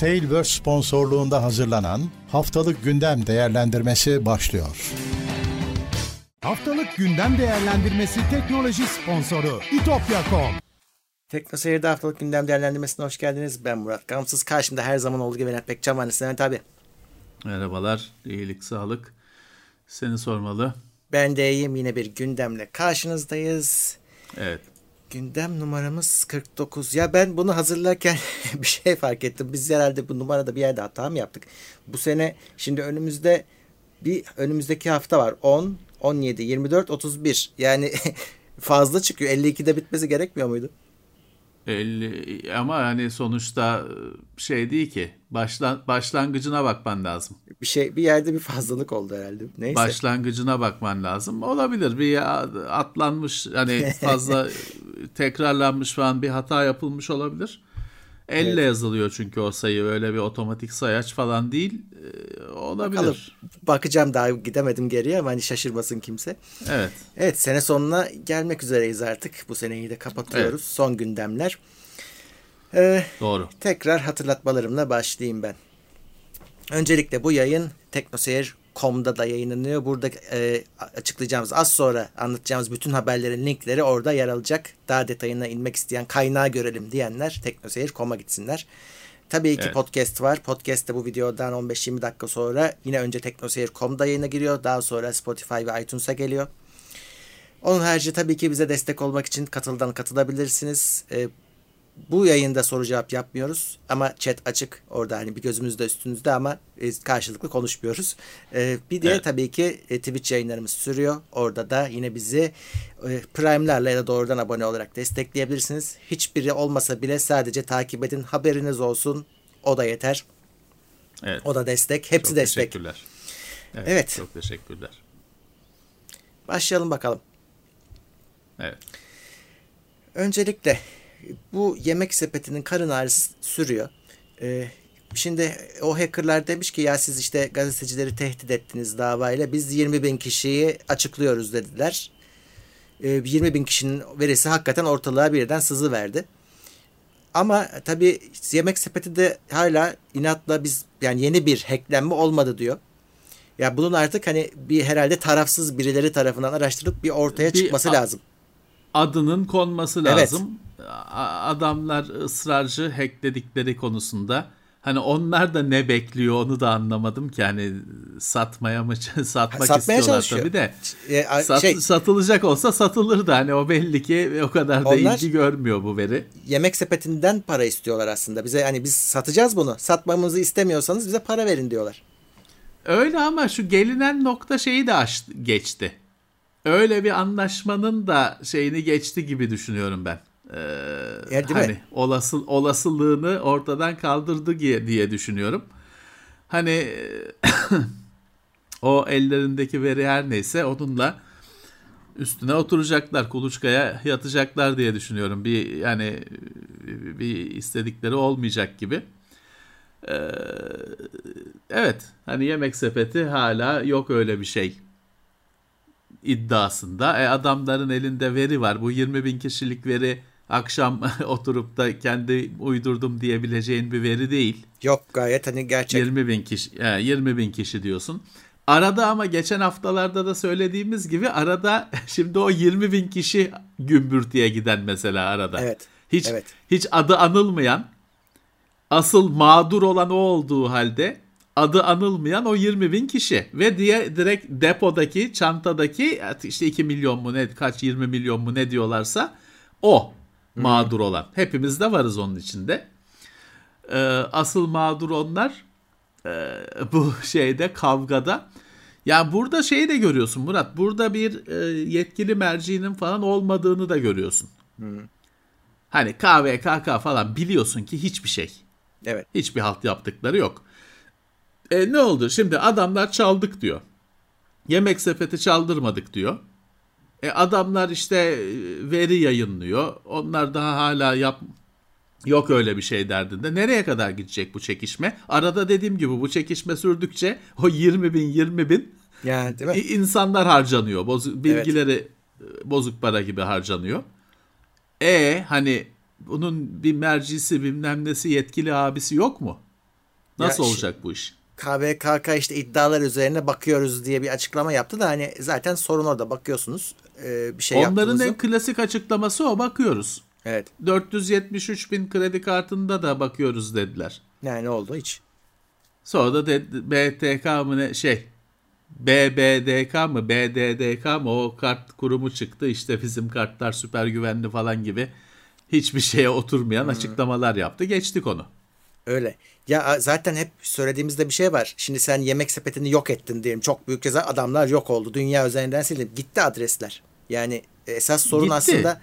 Tailverse sponsorluğunda hazırlanan Haftalık Gündem Değerlendirmesi başlıyor. Haftalık Gündem Değerlendirmesi teknoloji sponsoru itopya.com Tekno Seyir'de haftalık gündem değerlendirmesine hoş geldiniz. Ben Murat Gamsız. Karşımda her zaman olduğu gibi Levent Bekcan var. Levent abi. Merhabalar, iyilik, sağlık. Seni sormalı. Ben de iyiyim. Yine bir gündemle karşınızdayız. Evet. Gündem numaramız 49. Ya ben bunu hazırlarken bir şey fark ettim. Biz herhalde bu numarada bir yerde hata mı yaptık? Bu sene şimdi önümüzde bir önümüzdeki hafta var. 10, 17, 24, 31. Yani fazla çıkıyor. 52'de bitmesi gerekmiyor muydu? 50 ama hani sonuçta şey değil ki. Başlan başlangıcına bakman lazım. Bir şey bir yerde bir fazlalık oldu herhalde. Neyse. Başlangıcına bakman lazım. Olabilir. Bir atlanmış hani fazla tekrarlanmış falan bir hata yapılmış olabilir. Elle evet. yazılıyor çünkü o sayı öyle bir otomatik sayaç falan değil. Ee, olabilir. Bakalım. Bakacağım daha gidemedim geriye ama hani şaşırmasın kimse. Evet. Evet sene sonuna gelmek üzereyiz artık. Bu seneyi de kapatıyoruz. Evet. Son gündemler. Ee, Doğru. Tekrar hatırlatmalarımla başlayayım ben. Öncelikle bu yayın TeknoSeyir .com'da da yayınlanıyor. Burada e, açıklayacağımız az sonra anlatacağımız bütün haberlerin linkleri orada yer alacak. Daha detayına inmek isteyen kaynağı görelim diyenler teknoseyir.com'a gitsinler. Tabii ki evet. podcast var. Podcast de bu videodan 15-20 dakika sonra yine önce teknoseyir.com'da yayına giriyor. Daha sonra Spotify ve iTunes'a geliyor. Onun harici tabii ki bize destek olmak için katıldan katılabilirsiniz. E, bu yayında soru cevap yapmıyoruz ama chat açık orada hani bir gözümüzde üstünüzde ama e, karşılıklı konuşmuyoruz. E, bir de evet. tabii ki e, Twitch yayınlarımız sürüyor. Orada da yine bizi e, Prime'larla ya da doğrudan abone olarak destekleyebilirsiniz. Hiçbiri olmasa bile sadece takip edin haberiniz olsun o da yeter. Evet. O da destek. Hepsi çok destek. Teşekkürler. Evet, evet. Çok teşekkürler. Başlayalım bakalım. Evet. Öncelikle bu yemek sepetinin karın ağrısı sürüyor. Ee, şimdi o hackerlar demiş ki ya siz işte gazetecileri tehdit ettiniz davayla biz 20 bin kişiyi açıklıyoruz dediler. Ee, 20 bin kişinin verisi hakikaten ortalığa birden sızı verdi. Ama tabii yemek sepeti de hala inatla biz yani yeni bir hacklenme olmadı diyor. Ya bunun artık hani bir herhalde tarafsız birileri tarafından araştırılıp bir ortaya bir çıkması lazım. Adının konması lazım. Evet adamlar ısrarcı hackledikleri konusunda. Hani onlar da ne bekliyor onu da anlamadım ki hani satmaya mı satmak Satmaya istiyorlar çalışıyor. tabii de. E, Sat, şey, satılacak olsa satılır da hani o belli ki o kadar da ilgi görmüyor bu veri. Yemek sepetinden para istiyorlar aslında. Bize hani biz satacağız bunu. Satmamızı istemiyorsanız bize para verin diyorlar. Öyle ama şu gelinen nokta şeyi de açtı, geçti. Öyle bir anlaşmanın da şeyini geçti gibi düşünüyorum ben. Ee, yani hani mi? olası olasılığını ortadan kaldırdı diye, diye düşünüyorum. Hani o ellerindeki veri her neyse onunla üstüne oturacaklar, kuluçkaya yatacaklar diye düşünüyorum. Bir yani bir istedikleri olmayacak gibi. Ee, evet, hani yemek sepeti hala yok öyle bir şey iddiasında. E adamların elinde veri var. Bu 20 bin kişilik veri akşam oturup da kendi uydurdum diyebileceğin bir veri değil. Yok gayet hani gerçek. 20 bin kişi, 20 bin kişi diyorsun. Arada ama geçen haftalarda da söylediğimiz gibi arada şimdi o 20 bin kişi gümbürtüye giden mesela arada. Evet. Hiç evet. hiç adı anılmayan asıl mağdur olan o olduğu halde adı anılmayan o 20 bin kişi ve diye direkt depodaki çantadaki işte 2 milyon mu ne kaç 20 milyon mu ne diyorlarsa o mağdur olan. Hepimiz de varız onun içinde. Ee, asıl mağdur onlar e, bu şeyde kavgada. Yani burada şeyi de görüyorsun Murat. Burada bir e, yetkili mercinin falan olmadığını da görüyorsun. Hı. Hani KVKK falan biliyorsun ki hiçbir şey. Evet. Hiçbir halt yaptıkları yok. E, ne oldu? Şimdi adamlar çaldık diyor. Yemek sepeti çaldırmadık diyor. E adamlar işte e, veri yayınlıyor. Onlar daha hala yap yok öyle bir şey derdinde. Nereye kadar gidecek bu çekişme? Arada dediğim gibi bu çekişme sürdükçe o 20 bin 20 bin yani, değil mi? insanlar harcanıyor. Bozuk, bilgileri evet. bozuk para gibi harcanıyor. E hani bunun bir mercisi bilmem nesi yetkili abisi yok mu? Nasıl Ya olacak bu iş? KVKK işte iddialar üzerine bakıyoruz diye bir açıklama yaptı da hani zaten sorun orada bakıyorsunuz. Ee, bir şey Onların yaptığınız en yok. klasik açıklaması o bakıyoruz. Evet. 473 bin kredi kartında da bakıyoruz dediler. Yani ne oldu hiç? Sonra da de- BTK mı ne şey BBDK mı BDDK mı o kart kurumu çıktı işte bizim kartlar süper güvenli falan gibi hiçbir şeye oturmayan açıklamalar yaptı geçtik onu. Öyle. Ya zaten hep söylediğimizde bir şey var. Şimdi sen yemek sepetini yok ettin diyelim. Çok büyük ceza adamlar yok oldu. Dünya üzerinden silindi. Gitti adresler. Yani esas sorun Gitti. aslında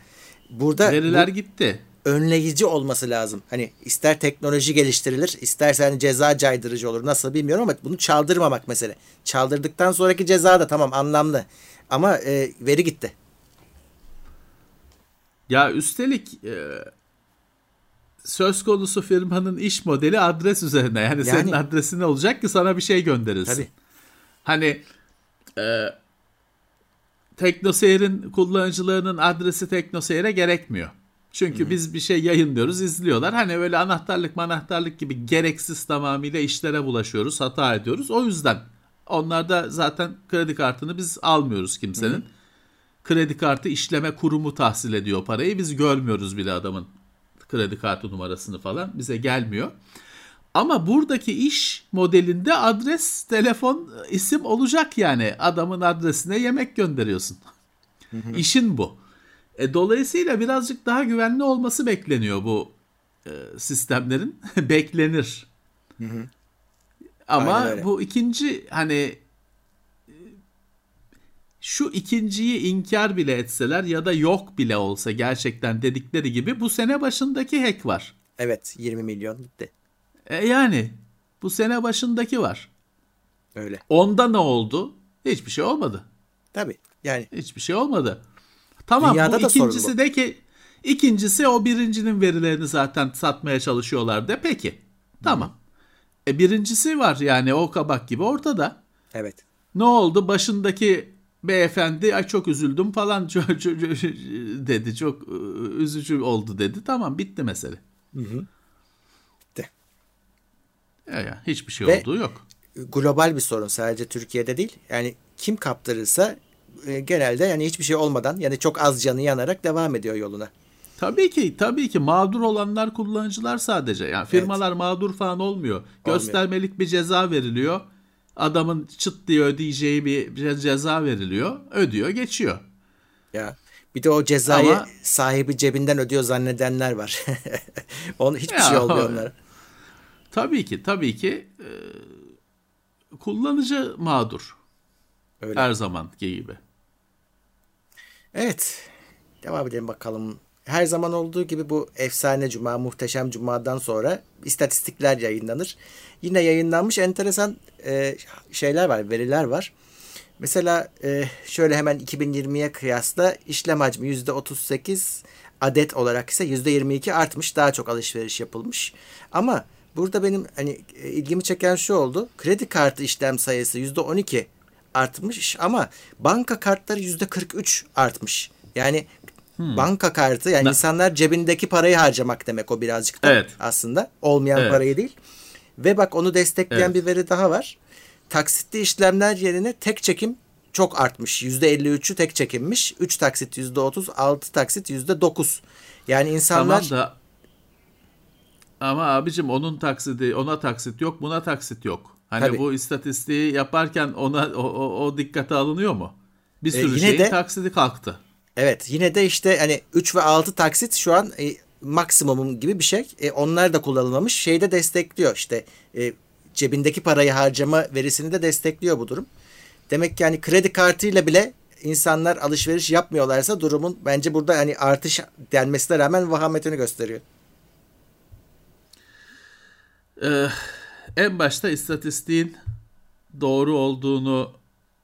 burada Veriler bu gitti. önleyici olması lazım. Hani ister teknoloji geliştirilir, isterse hani ceza caydırıcı olur. Nasıl bilmiyorum ama bunu çaldırmamak mesele. Çaldırdıktan sonraki ceza da tamam anlamlı. Ama e, veri gitti. Ya üstelik e, söz konusu firmanın iş modeli adres üzerine. Yani, senin Yani- adresin ne olacak ki sana bir şey gönderilsin. Tabii. Hani e, TeknoSeyir'in kullanıcılarının adresi TeknoSeyir'e gerekmiyor. Çünkü biz bir şey yayınlıyoruz, izliyorlar. Hani öyle anahtarlık manahtarlık gibi gereksiz tamamıyla işlere bulaşıyoruz, hata ediyoruz. O yüzden onlarda zaten kredi kartını biz almıyoruz kimsenin. Kredi kartı işleme kurumu tahsil ediyor parayı. Biz görmüyoruz bile adamın kredi kartı numarasını falan. Bize gelmiyor. Ama buradaki iş modelinde adres, telefon, isim olacak yani. Adamın adresine yemek gönderiyorsun. İşin bu. E, dolayısıyla birazcık daha güvenli olması bekleniyor bu e, sistemlerin. Beklenir. Ama bu ikinci hani şu ikinciyi inkar bile etseler ya da yok bile olsa gerçekten dedikleri gibi bu sene başındaki hack var. Evet 20 milyon gitti. E yani bu sene başındaki var. Öyle. Onda ne oldu? Hiçbir şey olmadı. Tabii. Yani Hiçbir şey olmadı. Tamam Dünyada bu da ikincisi bu. de ki ikincisi o birincinin verilerini zaten satmaya çalışıyorlar de peki. Tamam. E birincisi var yani o kabak gibi ortada. evet. Ne oldu? Başındaki beyefendi ay çok üzüldüm falan dedi. Çok e, üzücü oldu dedi. Tamam bitti mesele. Bitti. Ya, ya, hiçbir şey Ve- olduğu yok. global bir sorun sadece Türkiye'de değil. Yani kim kaptırırsa e, genelde yani hiçbir şey olmadan yani çok az canı yanarak devam ediyor yoluna. Tabii ki tabii ki mağdur olanlar kullanıcılar sadece. Yani firmalar mağdur falan olmuyor. Göstermelik bir ceza veriliyor. Adamın çıt diye ödeyeceği bir ceza veriliyor. Ödüyor, geçiyor. Ya bir de o cezayı Ama- sahibi cebinden ödüyor zannedenler var. Onun hiçbir Ya, şey olmuyor onlara. Tabii ki tabii ki e, kullanıcı mağdur. Öyle. Her zamanki gibi. Evet. Devam edelim bakalım. Her zaman olduğu gibi bu efsane cuma, muhteşem cumadan sonra istatistikler yayınlanır. Yine yayınlanmış enteresan e, şeyler var, veriler var. Mesela e, şöyle hemen 2020'ye kıyasla işlem hacmi %38 adet olarak ise %22 artmış. Daha çok alışveriş yapılmış. Ama burada benim hani e, ilgimi çeken şu oldu. Kredi kartı işlem sayısı %12 artmış ama banka kartları %43 artmış. Yani banka kartı yani Na- insanlar cebindeki parayı harcamak demek o birazcık da Evet. aslında. Olmayan Evet. parayı değil. Ve bak onu destekleyen Evet. bir veri daha var. Taksitli işlemler yerine tek çekim çok artmış. %53'ü tek çekimmiş. 3 taksit %30, 6 taksit %9. Yani insanlar Tamam da ama abicim onun taksidi ona taksit yok buna taksit yok. Hani Tabii. bu istatistiği yaparken ona o, o, o dikkate alınıyor mu? Bir E, sürü yine şeyin de- taksidi kalktı. evet yine de işte hani 3 ve 6 taksit şu an e, maksimumum gibi bir şey. E, onlar da kullanılmamış. Şeyde destekliyor işte e, cebindeki parayı harcama verisini de destekliyor bu durum. Demek ki hani kredi kartıyla bile insanlar alışveriş yapmıyorlarsa durumun bence burada hani artış denmesine rağmen vahametini gösteriyor. Ee, en başta istatistiğin doğru olduğunu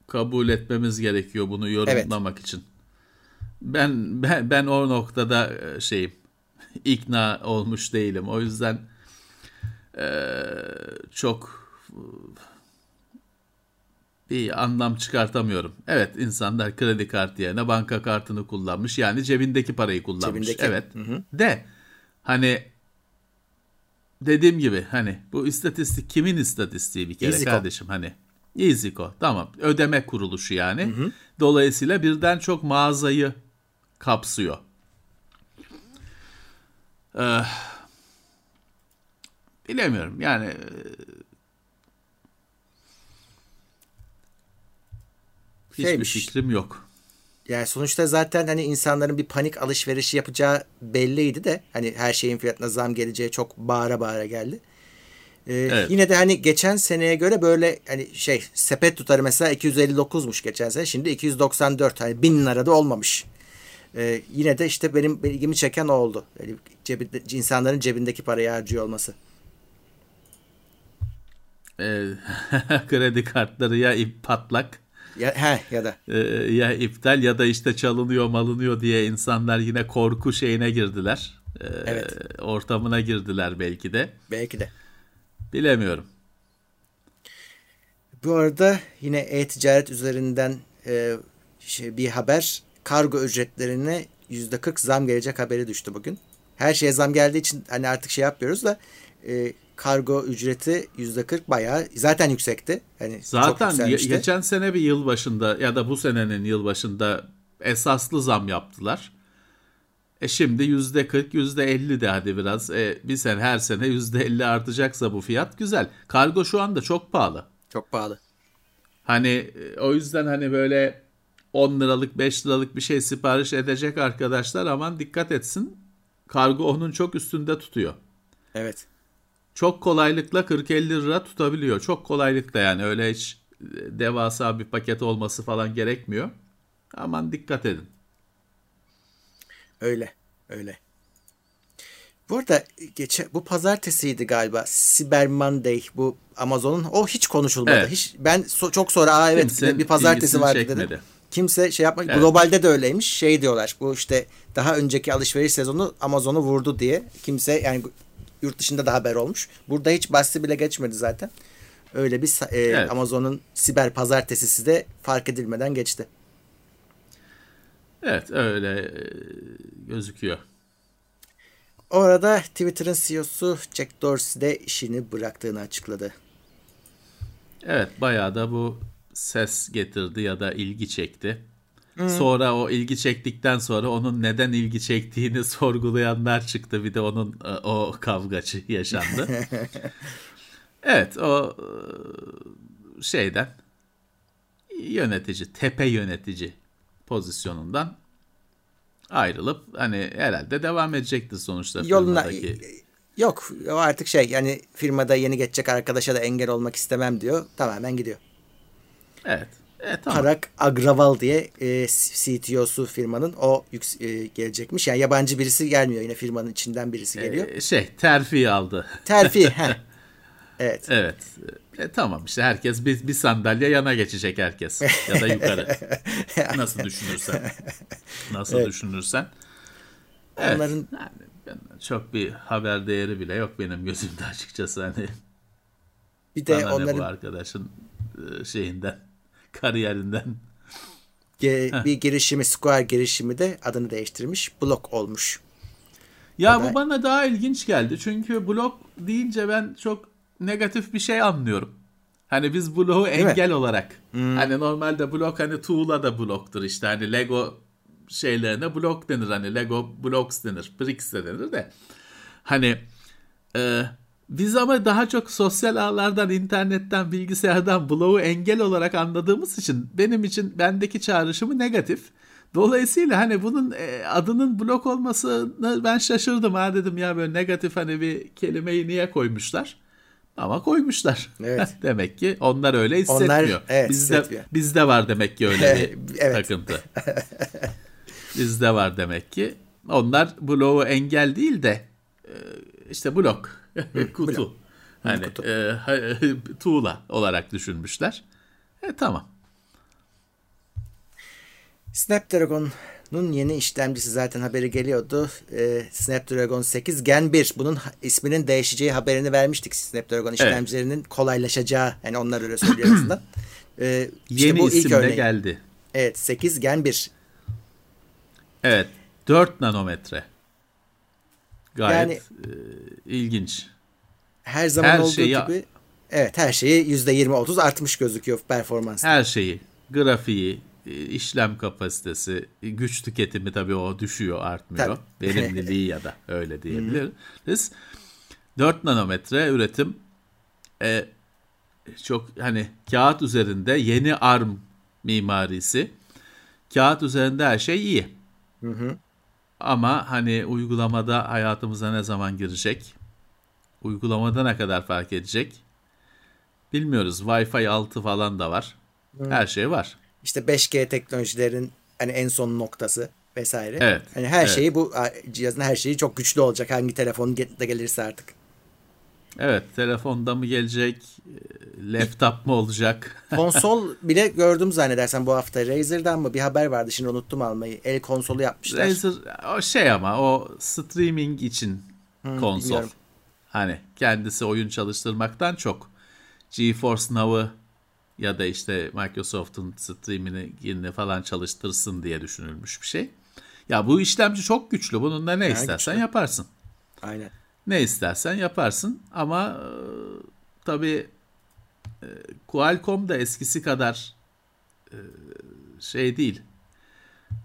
kabul etmemiz gerekiyor bunu yorumlamak için. Ben, ben ben o noktada e, şeyim ikna olmuş değilim. O yüzden e, çok bir anlam çıkartamıyorum. Evet insanlar kredi kartı yerine banka kartını kullanmış. Yani cebindeki parayı kullanmış. Cebindeki. Evet. De hani dediğim gibi hani bu istatistik kimin istatistiği bir kere EasyCo. kardeşim hani EasyCo tamam ödeme kuruluşu yani. Dolayısıyla birden çok mağazayı kapsıyor. Ee, bilemiyorum yani e, hiçbir fikrim yok. Yani sonuçta zaten hani insanların bir panik alışverişi yapacağı belliydi de hani her şeyin fiyatına zam geleceği çok bağıra bağıra geldi. Ee, Evet. Yine de hani geçen seneye göre böyle hani şey sepet tutarı mesela 259'muş geçen sene şimdi 294 hani 1000 lirada olmamış. Ee, yine de işte benim ilgimi çeken o oldu. Yani cebinde, insanların cebindeki parayı harcıyor olması. Ee, kredi kartları ya ip patlak Ya, he ya da e, ya iptal ya da işte çalınıyor malınıyor diye insanlar yine korku şeyine girdiler. Ee, Evet. Ortamına girdiler belki de. belki de. Bilemiyorum. Bu arada yine e-ticaret üzerinden e, şey, bir haber kargo ücretlerine %40 zam gelecek haberi düştü bugün. Her şeye zam geldiği için hani artık şey yapmıyoruz da e, kargo ücreti %40 bayağı zaten yüksekti. Çok Zaten geçen sene bir yıl başında ya da bu senenin yıl başında esaslı zam yaptılar. E şimdi yüzde 40, yüzde 50 de hadi biraz. E, bir sene her sene yüzde 50 artacaksa bu fiyat güzel. Kargo şu anda çok pahalı. Çok pahalı. Hani e, o yüzden hani böyle 10 liralık 5 liralık bir şey sipariş edecek arkadaşlar aman dikkat etsin. Kargo onun çok üstünde tutuyor. Evet. Çok kolaylıkla 40-50 lira tutabiliyor. Çok kolaylıkla yani öyle hiç e, devasa bir paket olması falan gerekmiyor. Aman dikkat edin. Öyle. Öyle. Bu arada geçen bu pazartesiydi galiba. Cyber Monday bu Amazon'un o hiç konuşulmadı. Evet. Hiç ben so- çok sonra aa evet Kimse bir pazartesi vardı çekmedi. dedim. Kimse şey yapmadı. Evet. Globalde de öyleymiş. Şey diyorlar. Bu işte daha önceki alışveriş sezonu Amazon'u vurdu diye. Kimse yani yurt dışında da haber olmuş. Burada hiç bahsi bile geçmedi zaten. Öyle bir e, Evet. Amazon'un siber pazartesisi de fark edilmeden geçti. Evet öyle e, gözüküyor. Orada Twitter'ın CEO'su Jack Dorsey de işini bıraktığını açıkladı. Evet bayağı da bu ses getirdi ya da ilgi çekti. Sonra o ilgi çektikten sonra onun neden ilgi çektiğini sorgulayanlar çıktı. Bir de onun e, o kavgacı yaşandı. evet o e, şeyden yönetici, tepe yönetici pozisyonundan ayrılıp hani herhalde devam edecektir sonuçta Yoluna firmadaki. yok o artık şey yani firmada yeni geçecek arkadaşa da engel olmak istemem diyor. Tamamen gidiyor. Evet. E, tamam. Parag Agraval diye e, CTO'su firmanın o yüks- e, gelecekmiş. Yani yabancı birisi gelmiyor yine firmanın içinden birisi geliyor. E, şey terfi aldı. Terfi. Evet. Evet. E, tamam işte herkes bir, bir sandalye yana geçecek herkes. Ya da yukarı. Nasıl düşünürsen. Nasıl düşünürsen. Evet. Onların Yani çok bir haber değeri bile yok benim gözümde açıkçası. Hani bir de bana ne bu onların arkadaşın e, şeyinden, kariyerinden. ge- bir girişimi Square girişimi de adını değiştirmiş. Block olmuş. Ya O da- bu bana daha ilginç geldi. Çünkü blok deyince ben çok negatif bir şey anlıyorum. Hani biz bloğu mi? Hmm. engel olarak. Hani normalde blok hani tuğla da bloktur işte. Hani Lego şeylerine blok denir. Hani Lego blocks denir. Bricks de denir de. Hani e, biz ama daha çok sosyal ağlardan, internetten, bilgisayardan bloğu engel olarak anladığımız için benim için bendeki çağrışımı negatif. Dolayısıyla hani bunun e, adının blok olmasına ben şaşırdım ha dedim ya böyle negatif hani bir kelimeyi niye koymuşlar? Ama koymuşlar. Evet. demek ki onlar öyle hissetmiyor. evet, bizde hissetmiyor. bizde var demek ki öyle bir Evet. takıntı. bizde var demek ki. Onlar bloğu engel değil de e, işte blok, kutu. blok. Hani kutu. e, tuğla olarak düşünmüşler. E tamam. Snapdragon'un yeni işlemcisi zaten haberi geliyordu. Ee, Snapdragon 8 Gen 1. Bunun isminin değişeceği haberini vermiştik. Snapdragon işlemcilerinin kolaylaşacağı. Yani onlar öyle söylüyor azından. Ee, işte Yeni bu ilk isim de örneği. geldi. Evet 8 Gen 1. Evet. 4 nanometre. Gayet Yani- e, ilginç. her zaman Her olduğu şeyi- gibi evet her şeyi %20-30 artmış gözüküyor performans. Her şeyi, grafiği, e, işlem kapasitesi, e, güç tüketimi tabii o düşüyor, artmıyor. Tabii. Verimliliği ya da öyle diyebiliriz. 4 nanometre üretim e, çok hani kağıt üzerinde yeni ARM mimarisi. Kağıt üzerinde her şey iyi. Ama hani uygulamada hayatımıza ne zaman girecek? Uygulamada ne kadar fark edecek? Bilmiyoruz. Wi-Fi 6 falan da var. Her şey var. İşte 5G teknolojilerin hani en son noktası vesaire. Evet, Hani her evet. şeyi bu cihazın her şeyi çok güçlü olacak. Hangi telefon de gelirse artık. Evet, telefonda mı gelecek? e, Laptop mu olacak? Konsol bile gördüm zannedersen bu hafta. Razer'dan mı bir haber vardı şimdi unuttum almayı. El konsolu yapmışlar. Razer o şey ama o streaming için konsol. bilmiyorum. Hani kendisi oyun çalıştırmaktan çok GeForce Now'ı ya da işte Microsoft'un streamini falan çalıştırsın diye düşünülmüş bir şey. Ya bu işlemci çok güçlü. Bununla ne istersen güçlü. yaparsın. Aynen. Ne istersen yaparsın ama e, tabii e, Qualcomm da eskisi kadar e, şey değil.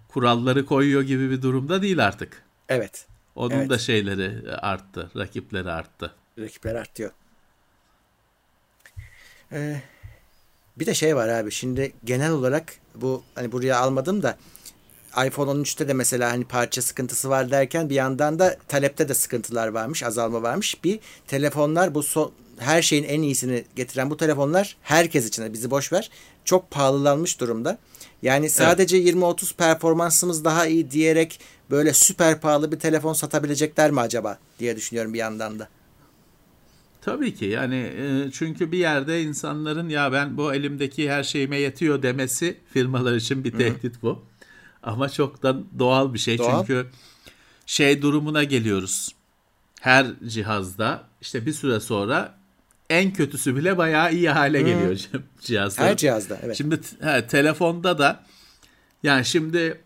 Kuralları koyuyor gibi bir durumda değil artık. Evet. Onun Evet. da şeyleri arttı, rakipleri arttı. Rakipler artıyor. Ee, bir de şey var abi şimdi genel olarak bu hani buraya almadım da iPhone 13'te de mesela hani parça sıkıntısı var derken bir yandan da talepte de sıkıntılar varmış, azalma varmış. Bir telefonlar bu son, her şeyin en iyisini getiren bu telefonlar herkes için bizi boş ver çok pahalılanmış durumda. Yani sadece 20-30 performansımız daha iyi diyerek böyle süper pahalı bir telefon satabilecekler mi acaba diye düşünüyorum bir yandan da. Tabii ki yani e, çünkü bir yerde insanların ya ben bu elimdeki her şeyime yetiyor demesi firmalar için bir tehdit bu. Ama çok da doğal bir şey Doğal. çünkü şey durumuna geliyoruz. Her cihazda işte bir süre sonra en kötüsü bile bayağı iyi hale geliyor cihazlar. Her cihazda evet. Şimdi he, telefonda da yani şimdi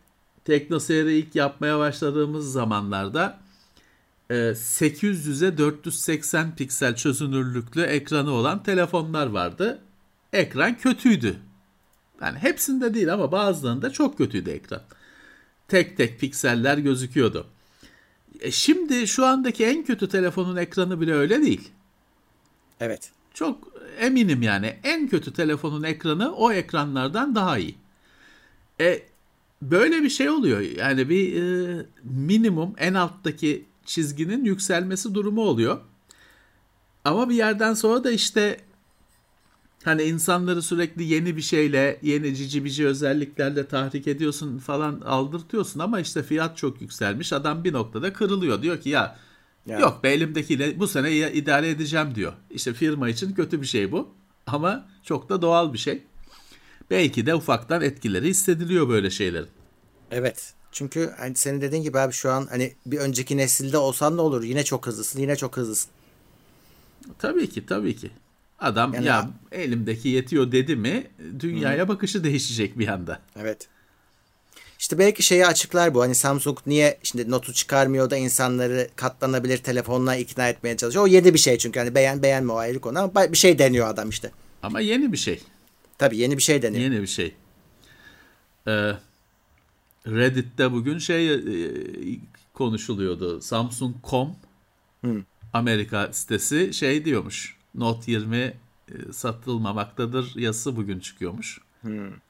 TeknoSeyir'i ilk yapmaya başladığımız zamanlarda e, 800'e 480 piksel çözünürlüklü ekranı olan telefonlar vardı. Ekran kötüydü. Yani hepsinde değil ama bazılarında çok kötüydü ekran. Tek tek pikseller gözüküyordu. E, şimdi şu andaki en kötü telefonun ekranı bile öyle değil. Evet. Çok eminim yani en kötü telefonun ekranı o ekranlardan daha iyi. E böyle bir şey oluyor. Yani bir e, minimum en alttaki çizginin yükselmesi durumu oluyor. Ama bir yerden sonra da işte hani insanları sürekli yeni bir şeyle, yeni cici bici özelliklerle tahrik ediyorsun falan aldırtıyorsun ama işte fiyat çok yükselmiş. Adam bir noktada kırılıyor. Diyor ki ya Ya. yok be elimdekiyle bu sene idare edeceğim diyor. İşte firma için kötü bir şey bu ama çok da doğal bir şey. Belki de ufaktan etkileri hissediliyor böyle şeylerin. Evet. Çünkü hani senin dediğin gibi abi şu an hani bir önceki nesilde olsan ne olur? Yine çok hızlısın, yine çok hızlısın. Tabii ki tabii ki. Adam Yani- ya elimdeki yetiyor dedi mi dünyaya bakışı değişecek bir anda. Evet. İşte belki şeyi açıklar bu. Hani Samsung niye şimdi notu çıkarmıyor da insanları katlanabilir telefonla ikna etmeye çalışıyor. O yeni bir şey çünkü hani beğen beğenme o ayrı konu ama bir şey deniyor adam işte. Ama yeni bir şey. Tabii yeni bir şey deniyor. Yeni bir şey. Ee, Reddit'te bugün şey e, konuşuluyordu. Samsung.com Amerika sitesi şey diyormuş. Note 20 e, satılmamaktadır yazısı bugün çıkıyormuş.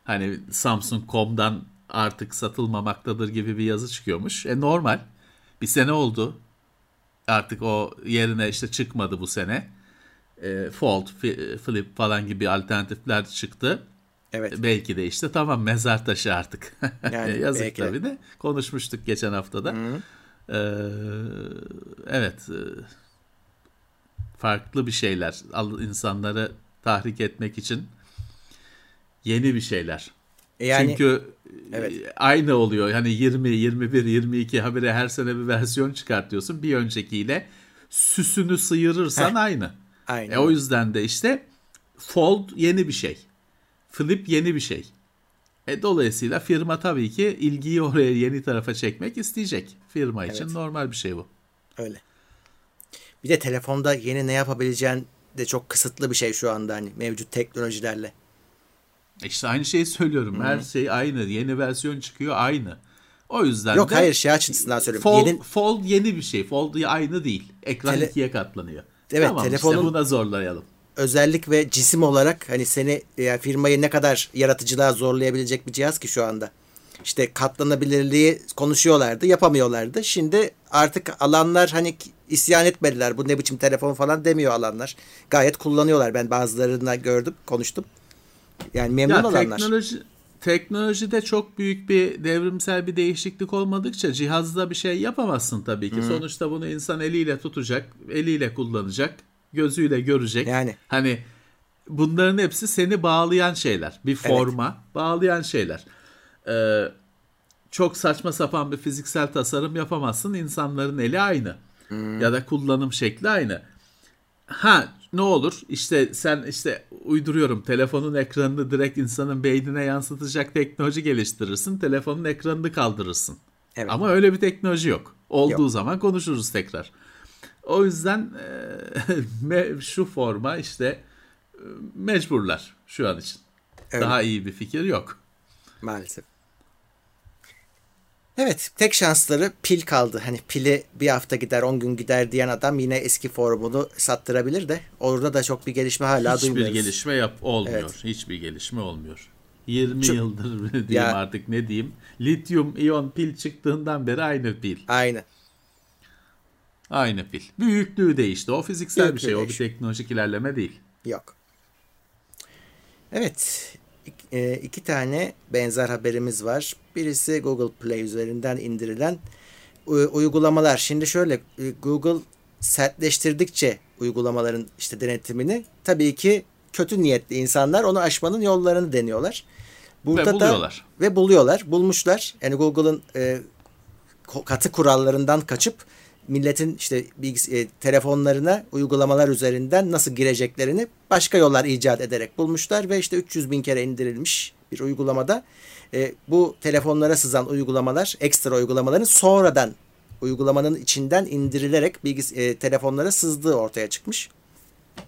Hani Samsung.com'dan artık satılmamaktadır gibi bir yazı çıkıyormuş. E normal. Bir sene oldu. Artık o yerine işte çıkmadı bu sene. E, Fold, Flip falan gibi alternatifler çıktı. Evet. Belki de işte tamam mezar taşı artık. Yani Yazık belki tabii de. Konuşmuştuk geçen haftada. Ee, evet. e, Farklı bir şeyler. İnsanları tahrik etmek için yeni bir şeyler. E Yani Çünkü Evet. e, aynı oluyor. Hani 20, 21, 22 habire her sene bir versiyon çıkartıyorsun. Bir öncekiyle süsünü sıyırırsan Heh. aynı. Aynen. E, o yüzden de işte fold yeni bir şey. Flip yeni bir şey. E, dolayısıyla firma tabii ki ilgiyi oraya yeni tarafa çekmek isteyecek. Firma için Evet. normal bir şey bu. Öyle. Bir de telefonda yeni ne yapabileceğin de çok kısıtlı bir şey şu anda hani mevcut teknolojilerle. İşte aynı şeyi söylüyorum. Her şey aynı. Yeni versiyon çıkıyor aynı. O yüzden Yok de hayır şey açısından söylüyorum. Fold, Yeni, Fold yeni bir şey. Fold aynı değil. Ekran Tele- ikiye katlanıyor. Evet, tamam, telefonun- işte buna zorlayalım. özellik ve cisim olarak hani seni yani firmayı ne kadar yaratıcılığa zorlayabilecek bir cihaz ki şu anda. İşte katlanabilirliği konuşuyorlardı, yapamıyorlardı. Şimdi artık alanlar hani isyan etmediler. Bu ne biçim telefon falan demiyor alanlar. Gayet kullanıyorlar. Ben bazılarına gördüm, konuştum. Yani memnun Ya olanlar. teknoloji teknolojide çok büyük bir devrimsel bir değişiklik olmadıkça cihazda bir şey yapamazsın tabii ki. Sonuçta bunu insan eliyle tutacak, eliyle kullanacak, gözüyle görecek. Yani. Hani bunların hepsi seni bağlayan şeyler. Bir forma bağlayan şeyler. Ee, çok saçma sapan bir fiziksel tasarım yapamazsın. İnsanların eli aynı. Ya da kullanım şekli aynı. Ha ne olur işte sen işte uyduruyorum telefonun ekranını direkt insanın beynine yansıtacak teknoloji geliştirirsin. Telefonun ekranını kaldırırsın. Evet. Ama öyle bir teknoloji yok. Olduğu Yok. zaman konuşuruz tekrar. O yüzden e, şu forma işte e, mecburlar şu an için. Öyle. Daha iyi bir fikir yok. Maalesef. Evet, tek şansları pil kaldı. Hani pili bir hafta gider, 10 gün gider diyen adam yine eski formunu sattırabilir de orada da çok bir gelişme hala Hiçbir duymuyoruz. gelişme yap olmuyor. Evet. Hiçbir gelişme olmuyor. 20 Çok- yıldır diyeyim Ya- artık ne diyeyim. Lityum iyon pil çıktığından beri aynı pil. Aynı. Aynı pil. Büyüklüğü değişti. O fiziksel bir Büyüklüğü şey. O bir değişti. teknolojik ilerleme değil. Yok. Evet. E, iki tane benzer haberimiz var. Birisi Google Play üzerinden indirilen u- uygulamalar. Şimdi şöyle e, Google sertleştirdikçe uygulamaların işte denetimini tabii ki kötü niyetli insanlar onu aşmanın yollarını deniyorlar. Burada Ve buluyorlar. Da, ve buluyorlar. Bulmuşlar. Yani Google'ın e, katı kurallarından kaçıp milletin işte bilgis- e, telefonlarına uygulamalar üzerinden nasıl gireceklerini başka yollar icat ederek bulmuşlar ve işte 300 bin kere indirilmiş bir uygulamada e, bu telefonlara sızan uygulamalar ekstra uygulamaların sonradan uygulamanın içinden indirilerek bilgis e, telefonlara sızdığı ortaya çıkmış.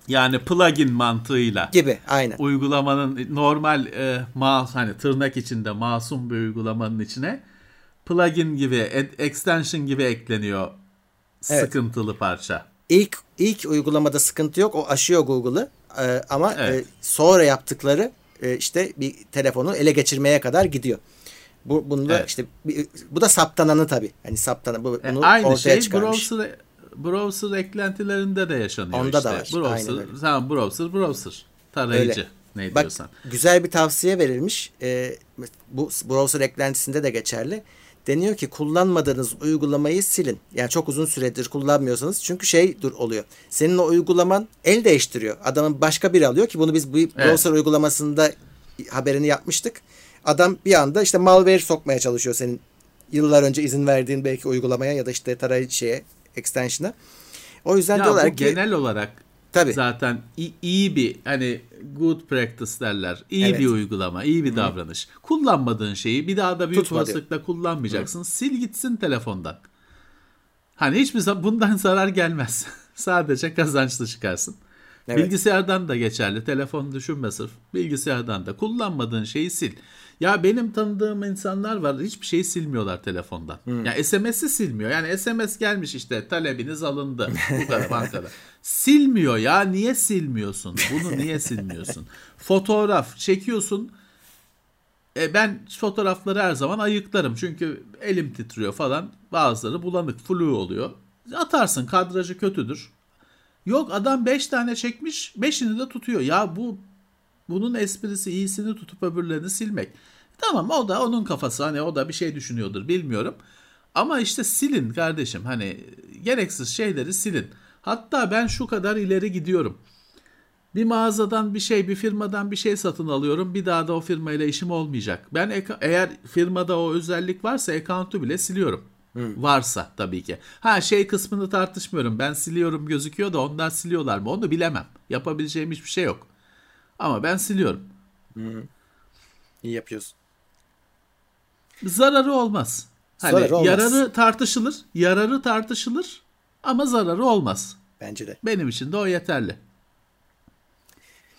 Yani plugin mantığıyla. Gibi aynen. uygulamanın normal e, mas hani tırnak içinde masum bir uygulamanın içine plugin gibi, extension gibi ekleniyor Evet. sıkıntılı parça. İlk ilk uygulamada sıkıntı yok. O aşıyor Google'ı. Ee, ama Evet. e, sonra yaptıkları e, işte bir telefonu ele geçirmeye kadar gidiyor. Bu bunu da Evet. işte bu da saptananı tabii. Hani saptanan bu E, bunu aynı ortaya şey çıkarmış. browser browser eklentilerinde de yaşanıyor Onda işte. da var, Browser, tamam browser, browser. Tarayıcı Öyle. ne Bak diyorsan. güzel bir tavsiye verilmiş. Ee, bu browser eklentisinde de geçerli. Deniyor ki kullanmadığınız uygulamayı silin. Yani çok uzun süredir kullanmıyorsanız çünkü şey dur oluyor. Senin o uygulaman el değiştiriyor. Adamın başka biri alıyor ki bunu biz bu browser uygulamasında haberini yapmıştık. Adam bir anda işte malware sokmaya çalışıyor senin yıllar önce izin verdiğin belki uygulamaya ya da işte tarayıcı şeye extension'a. O yüzden Ya diyorlar bu ki genel olarak Tabii. zaten iyi bir hani good practice derler. İyi Evet. bir uygulama, iyi bir davranış. Kullanmadığın şeyi bir daha da büyük Tutma diyor. olasılıkla kullanmayacaksın. Sil gitsin telefondan. Hani hiçbir zaman bundan zarar gelmez. Sadece kazançlı çıkarsın. Evet. Bilgisayardan da geçerli. Telefonu düşünme sırf. Bilgisayardan da kullanmadığın şeyi sil. Ya benim tanıdığım insanlar var hiçbir şeyi silmiyorlar telefondan. Ya SMS'i silmiyor. Yani SMS gelmiş işte talebiniz alındı. Bu kadar bankada. Silmiyor ya. Niye silmiyorsun? Bunu niye silmiyorsun? Fotoğraf çekiyorsun. E ben fotoğrafları her zaman ayıklarım. Çünkü elim titriyor falan. Bazıları bulanık, flu oluyor. Atarsın kadrajı kötüdür. Yok adam 5 tane çekmiş 5'ini de tutuyor. Ya bu bunun esprisi iyisini tutup öbürlerini silmek. Tamam o da onun kafası hani o da bir şey düşünüyordur bilmiyorum. Ama işte silin kardeşim hani gereksiz şeyleri silin. Hatta ben şu kadar ileri gidiyorum. Bir mağazadan bir şey, bir firmadan bir şey satın alıyorum. Bir daha da o firmayla işim olmayacak. Ben eğer firmada o özellik varsa account'u bile siliyorum. Varsa tabii ki. Ha şey kısmını tartışmıyorum. Ben siliyorum gözüküyor da onlar siliyorlar mı? Onu bilemem. Yapabileceğim hiçbir şey yok. Ama ben siliyorum. iyi yapıyorsun. Zararı olmaz. Hani Zararı olmaz. yararı tartışılır, yararı tartışılır ama zararı olmaz. Bence de. Benim için de o yeterli.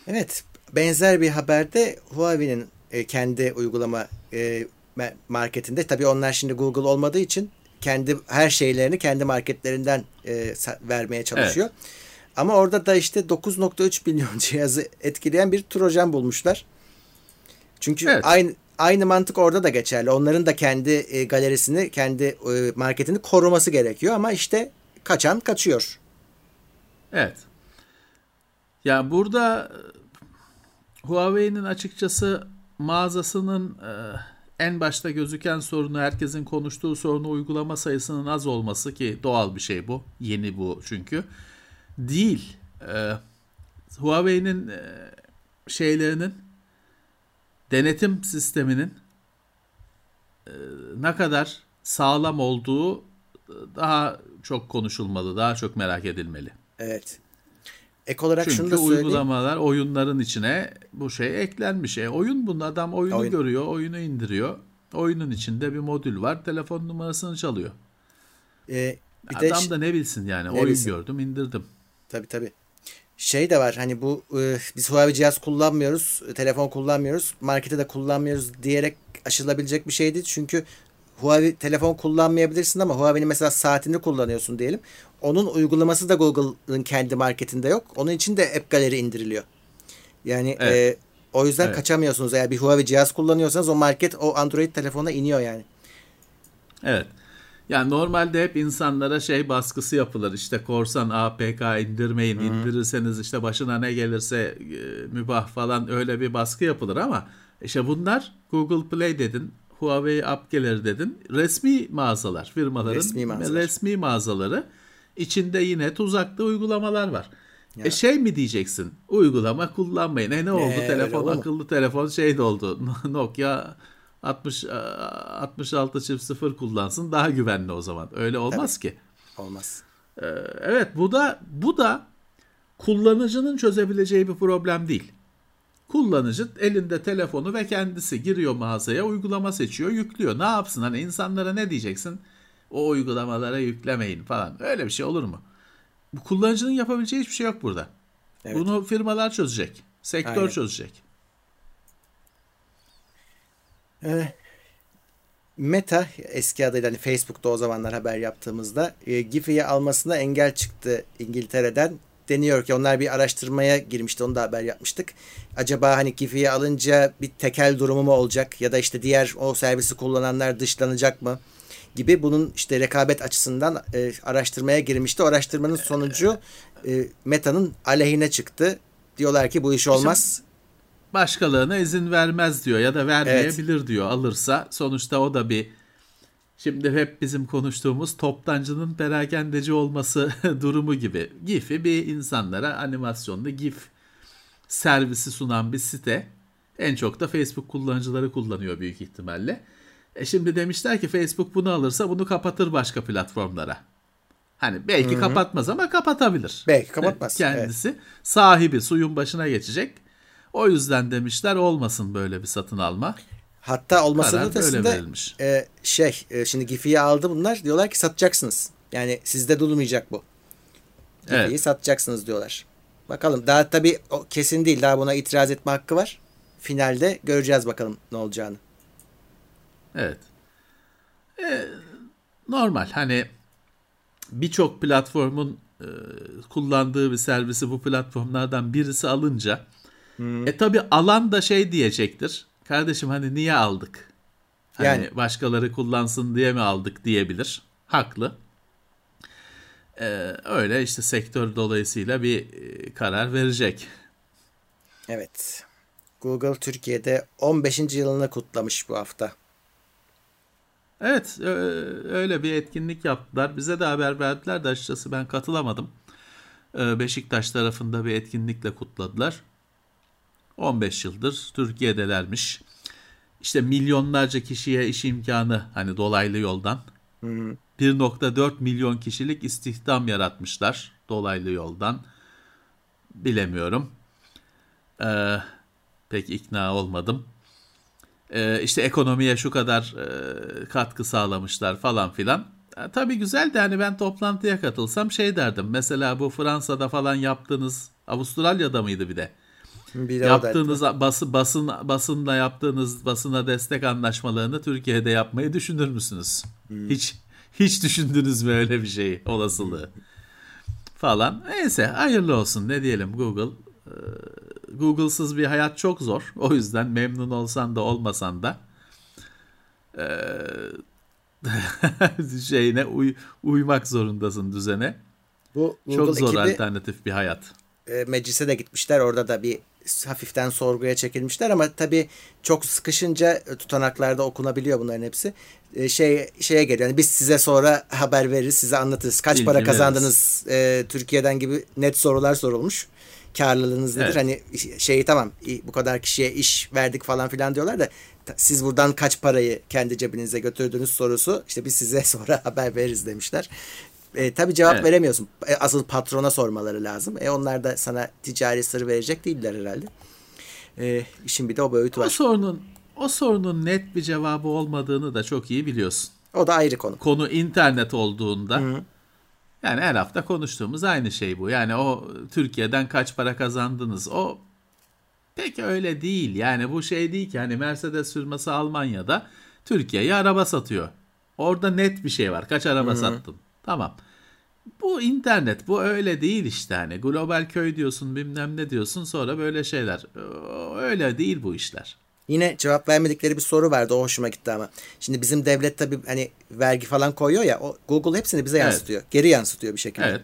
Evet. Benzer bir haberde Huawei'nin e, kendi uygulama e, marketinde tabii onlar şimdi Google olmadığı için kendi her şeylerini kendi marketlerinden e, vermeye çalışıyor. Evet. Ama orada da işte 9.3 milyon cihazı etkileyen bir trojan bulmuşlar. Çünkü evet. aynı aynı mantık orada da geçerli. Onların da kendi e, galerisini, kendi e, marketini koruması gerekiyor ama işte kaçan kaçıyor. Evet. Ya burada Huawei'nin açıkçası mağazasının e, en başta gözüken sorunu herkesin konuştuğu sorunu uygulama sayısının az olması ki doğal bir şey bu. Yeni bu çünkü. Değil. E, Huawei'nin e, şeylerinin denetim sisteminin e, ne kadar sağlam olduğu daha çok konuşulmalı, daha çok merak edilmeli. Evet. Ek olarak Çünkü şunu da söyleyeyim. uygulamalar oyunların içine bu şey eklenmiş. E, oyun bunun adam oyunu oyun. görüyor, oyunu indiriyor. Oyunun içinde bir modül var. Telefon numarasını çalıyor. Ee, bir adam de, da ne bilsin yani. Ne oyun bilsin. gördüm, indirdim. Tabii tabii. Şey de var hani bu e, biz Huawei cihaz kullanmıyoruz, telefon kullanmıyoruz, markete de kullanmıyoruz diyerek aşılabilecek bir şey değil. Çünkü Huawei telefon kullanmayabilirsin ama Huawei'nin mesela saatini kullanıyorsun diyelim. Onun uygulaması da Google'ın kendi marketinde yok. Onun için de App Gallery indiriliyor. Yani evet. e, o yüzden evet. kaçamıyorsunuz. Eğer bir Huawei cihaz kullanıyorsanız o market o Android telefona iniyor yani. Evet. Yani normalde hep insanlara şey baskısı yapılır. İşte korsan APK indirmeyin. Hı-hı. İndirirseniz işte başına ne gelirse e, mübah falan öyle bir baskı yapılır ama işte bunlar Google Play dedin, Huawei App Gallery dedin. Resmi mağazalar, firmaların resmi, mağazalar. resmi mağazaları. İçinde yine tuzaklı uygulamalar var. Ya. E şey mi diyeceksin? Uygulama kullanmayın. E ne oldu? Ee, telefon akıllı mu? telefon şey de oldu. Nokia 60 66 çift 0 kullansın daha güvenli o zaman. Öyle olmaz Tabii. ki. Olmaz. Ee, evet bu da bu da kullanıcının çözebileceği bir problem değil. Kullanıcı elinde telefonu ve kendisi giriyor mağazaya, uygulama seçiyor, yüklüyor. Ne yapsın? Hani insanlara ne diyeceksin? O uygulamalara yüklemeyin falan. Öyle bir şey olur mu? Bu kullanıcının yapabileceği hiçbir şey yok burada. Evet. Bunu firmalar çözecek. Sektör Aynen. çözecek. Ee, Meta eski adıyla hani Facebook'ta o zamanlar haber yaptığımızda e, Giphy'yi almasına engel çıktı İngiltere'den. Deniyor ki onlar bir araştırmaya girmişti onu da haber yapmıştık. Acaba hani Giphy'yi alınca bir tekel durumu mu olacak ya da işte diğer o servisi kullananlar dışlanacak mı? gibi bunun işte rekabet açısından e, araştırmaya girmişti. O araştırmanın sonucu e, Meta'nın aleyhine çıktı. Diyorlar ki bu iş olmaz başkalarına izin vermez diyor ya da vermeyebilir evet. diyor alırsa. Sonuçta o da bir şimdi hep bizim konuştuğumuz toptancının perakendeci olması durumu gibi. GIF'i bir insanlara animasyonlu GIF servisi sunan bir site. En çok da Facebook kullanıcıları kullanıyor büyük ihtimalle. E şimdi demişler ki Facebook bunu alırsa bunu kapatır başka platformlara. Hani belki Hı-hı. kapatmaz ama kapatabilir. Belki kapatmaz. Kendisi evet. sahibi suyun başına geçecek o yüzden demişler olmasın böyle bir satın alma. Hatta olmasının ötesinde e, şey e, şimdi Gifi'yi aldı bunlar diyorlar ki satacaksınız. Yani sizde durmayacak bu. Gifi'yi evet. satacaksınız diyorlar. Bakalım daha tabii o kesin değil. Daha buna itiraz etme hakkı var. Finalde göreceğiz bakalım ne olacağını. Evet. Ee, normal hani birçok platformun e, kullandığı bir servisi bu platformlardan birisi alınca Hmm. E tabi alan da şey diyecektir. Kardeşim hani niye aldık? Hani yani başkaları kullansın diye mi aldık diyebilir. Haklı. Ee, öyle işte sektör dolayısıyla bir e, karar verecek. Evet. Google Türkiye'de 15. yılını kutlamış bu hafta. Evet öyle bir etkinlik yaptılar. Bize de haber verdiler de açıkçası ben katılamadım. Ee, Beşiktaş tarafında bir etkinlikle kutladılar. 15 yıldır Türkiye'delermiş. İşte milyonlarca kişiye iş imkanı hani dolaylı yoldan. 1.4 milyon kişilik istihdam yaratmışlar dolaylı yoldan. Bilemiyorum. Ee, pek ikna olmadım. Ee, işte ekonomiye şu kadar e, katkı sağlamışlar falan filan. E, Tabii güzel de hani ben toplantıya katılsam şey derdim. Mesela bu Fransa'da falan yaptığınız Avustralya'da mıydı bir de? Bir Yaptığınız bası, basın basınla yaptığınız basına destek anlaşmalarını Türkiye'de yapmayı düşünür müsünüz? Hiç hiç düşündünüz mü öyle bir şey olasılığı? Falan. Neyse hayırlı olsun ne diyelim Google. Ee, Google'sız bir hayat çok zor. O yüzden memnun olsan da olmasan da ee, şeyine uy- uymak zorundasın düzene. Bu Google Çok zor ekibi alternatif bir hayat. e, meclise de gitmişler. Orada da bir hafiften sorguya çekilmişler ama tabii çok sıkışınca e, tutanaklarda okunabiliyor bunların hepsi. E, şey şeye geliyor. Yani biz size sonra haber veririz, size anlatırız. Kaç para kazandınız e, Türkiye'den gibi net sorular sorulmuş. Karlılığınız nedir? Evet. Hani şeyi tamam bu kadar kişiye iş verdik falan filan diyorlar da siz buradan kaç parayı kendi cebinize götürdünüz sorusu işte biz size sonra haber veririz demişler. E, tabii cevap Evet. veremiyorsun. E, asıl patrona sormaları lazım. E, onlar da sana ticari sır verecek değiller herhalde. E, işin bir de o boyutu O var. sorunun o sorunun net bir cevabı olmadığını da çok iyi biliyorsun. O da ayrı konu. Konu internet olduğunda yani her hafta konuştuğumuz aynı şey bu. Yani o Türkiye'den kaç para kazandınız? O pek öyle değil. Yani bu şey değil ki hani Mercedes firması Almanya'da Türkiye'ye araba satıyor. Orada net bir şey var. Kaç araba sattın? Tamam. Bu internet bu öyle değil işte hani global köy diyorsun bilmem ne diyorsun sonra böyle şeyler. Öyle değil bu işler. Yine cevap vermedikleri bir soru vardı. O hoşuma gitti ama. Şimdi bizim devlet tabii hani vergi falan koyuyor ya. O Google hepsini bize Evet. yansıtıyor. Geri yansıtıyor bir şekilde. Evet.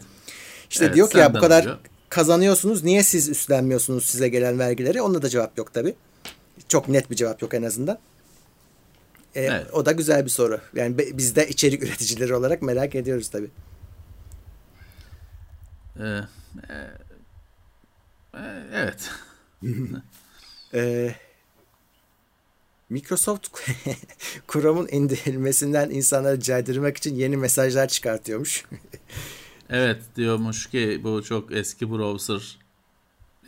İşte Evet, diyor ki ya bu kadar alıyor. kazanıyorsunuz. Niye siz üstlenmiyorsunuz size gelen vergileri? Onda da cevap yok tabii. Çok net bir cevap yok en azından. E, Evet. O da güzel bir soru. Yani biz de içerik üreticileri olarak merak ediyoruz tabii. Ee, e, e, evet. Ee, Microsoft Chrome'un indirilmesinden insanları caydırmak için yeni mesajlar çıkartıyormuş. Evet diyormuş ki bu çok eski browser.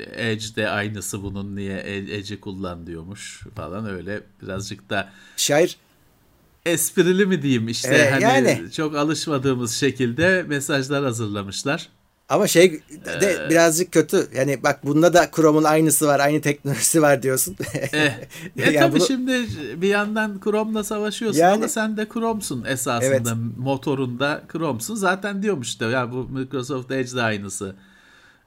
Edge de aynısı bunun niye E- Edge'i kullan diyormuş falan öyle birazcık da Şair esprili mi diyeyim işte Ee, hani yani. çok alışmadığımız şekilde mesajlar hazırlamışlar. ama şey de birazcık kötü. Yani bak bunda da Chrome'un aynısı var, aynı teknolojisi var diyorsun. E Yani tabii bunu- şimdi bir yandan Chrome'la savaşıyorsun Yani- ama sen de Chrome'sun esasında Evet. motorunda Chrome'sun. Zaten diyormuş da ya bu Microsoft Edge de aynısı.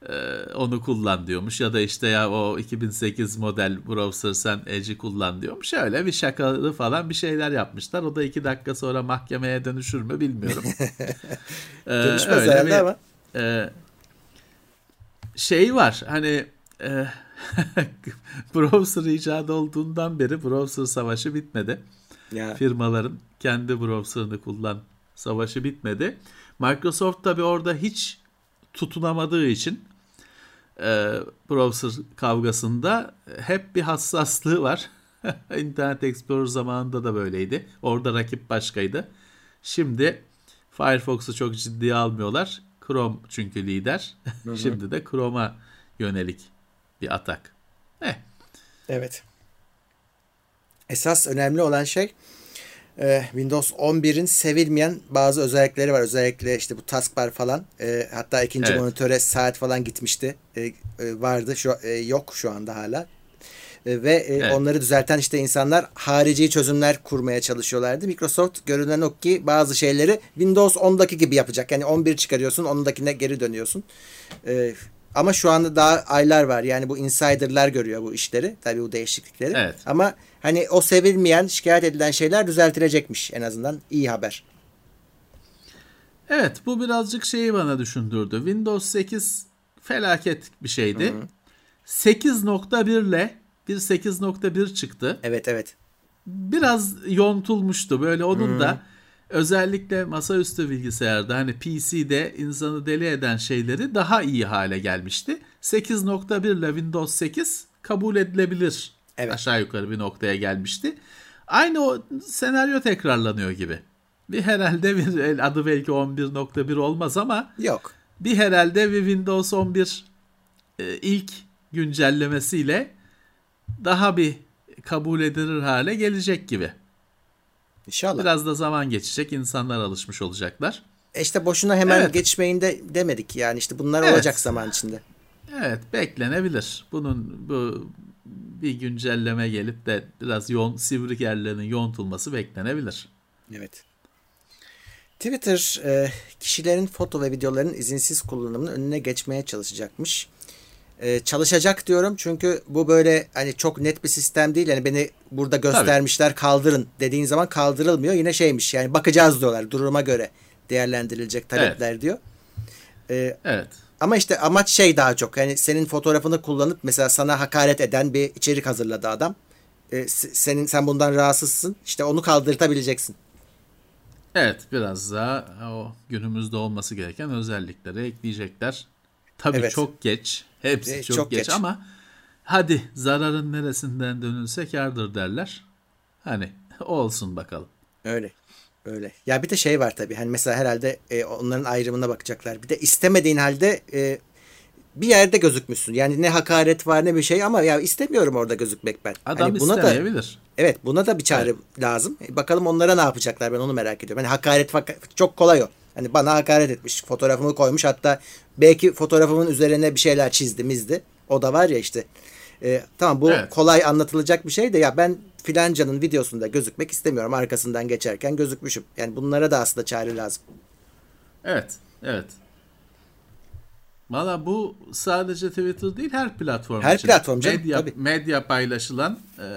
Ee, onu kullan diyormuş ya da işte ya o 2008 model browser sen Edge'i kullan diyormuş. Öyle bir şakalı falan bir şeyler yapmışlar. O da iki dakika sonra mahkemeye dönüşür mü bilmiyorum. Ee, Dönüşmez öyle bir- ama. e, şey var hani e, browser icat olduğundan beri browser savaşı bitmedi. Ya. Firmaların kendi browser'ını kullan savaşı bitmedi. Microsoft tabi orada hiç tutunamadığı için e, browser kavgasında hep bir hassaslığı var. Internet Explorer zamanında da böyleydi. Orada rakip başkaydı. Şimdi Firefox'u çok ciddiye almıyorlar. Chrome çünkü lider. Şimdi de Chrome'a yönelik bir atak. Eh, Evet. Esas önemli olan şey e, Windows 11'in sevilmeyen bazı özellikleri var. Özellikle işte bu taskbar falan. E, hatta ikinci Evet. monitöre saat falan gitmişti. E, e, vardı. Şu e, yok şu anda hala. E, ve e, Evet. onları düzelten işte insanlar harici çözümler kurmaya çalışıyorlardı. Microsoft görünen o ki bazı şeyleri Windows 10'daki gibi yapacak. Yani 11 çıkarıyorsun, 10'dakine geri dönüyorsun. E, ama şu anda daha aylar var. Yani bu insiderlar görüyor bu işleri. Tabii bu değişiklikleri. Evet. Ama hani o sevilmeyen, şikayet edilen şeyler düzeltilecekmiş en azından. iyi haber. Evet bu birazcık şeyi bana düşündürdü. Windows 8 felaket bir şeydi. 8.1 ile bir 8.1 çıktı. Evet evet. Biraz yontulmuştu. Böyle onun da özellikle masaüstü bilgisayarda hani PC'de insanı deli eden şeyleri daha iyi hale gelmişti. 8.1 ile Windows 8 kabul edilebilir. Evet. Aşağı yukarı bir noktaya gelmişti. Aynı o senaryo tekrarlanıyor gibi. Bir herhalde bir adı belki 11.1 olmaz ama Yok. bir herhalde bir Windows 11 e, ilk güncellemesiyle daha bir kabul edilir hale gelecek gibi. İnşallah. Biraz da zaman geçecek. insanlar alışmış olacaklar. E işte boşuna hemen Evet. geçmeyin de demedik yani işte bunlar Evet. olacak zaman içinde. Evet beklenebilir. Bunun bu bir güncelleme gelip de biraz yoğun, sivri yerlerinin yoğuntulması beklenebilir. Evet. Twitter e, kişilerin foto ve videoların izinsiz kullanımının önüne geçmeye çalışacakmış. E, çalışacak diyorum çünkü bu böyle hani çok net bir sistem değil. Yani beni burada göstermişler kaldırın dediğin zaman kaldırılmıyor. Yine şeymiş yani bakacağız diyorlar duruma göre değerlendirilecek talepler diyor. E, Evet. ama işte amaç şey daha çok. Yani senin fotoğrafını kullanıp mesela sana hakaret eden bir içerik hazırladı adam. E, senin sen bundan rahatsızsın. İşte onu kaldırtabileceksin. Evet biraz daha o günümüzde olması gereken özellikleri ekleyecekler. Tabii Evet. çok geç. Hepsi E, çok, çok geç. geç. ama hadi zararın neresinden dönülse kârdır derler. Hani olsun bakalım. Öyle. Öyle. Ya bir de şey var tabii. Hani mesela herhalde e, onların ayrımına bakacaklar. Bir de istemediğin halde e, bir yerde gözükmüşsün. Yani ne hakaret var ne bir şey ama ya istemiyorum orada gözükmek ben. Adam Hani buna da istemeyebilir. evet buna da bir çare lazım. E, bakalım onlara ne yapacaklar ben onu merak ediyorum. Hani hakaret çok kolay o. Hani bana hakaret etmiş, fotoğrafımı koymuş hatta belki fotoğrafımın üzerine bir şeyler çizdi, mizdi. O da var ya işte. E, tamam bu Evet. kolay anlatılacak bir şey de ya ben filancanın videosunda gözükmek istemiyorum. Arkasından geçerken gözükmüşüm. Yani bunlara da aslında çare lazım. Evet, evet. Valla bu sadece Twitter değil her platform Her için. platform canım, medya, tabii. medya paylaşılan, e,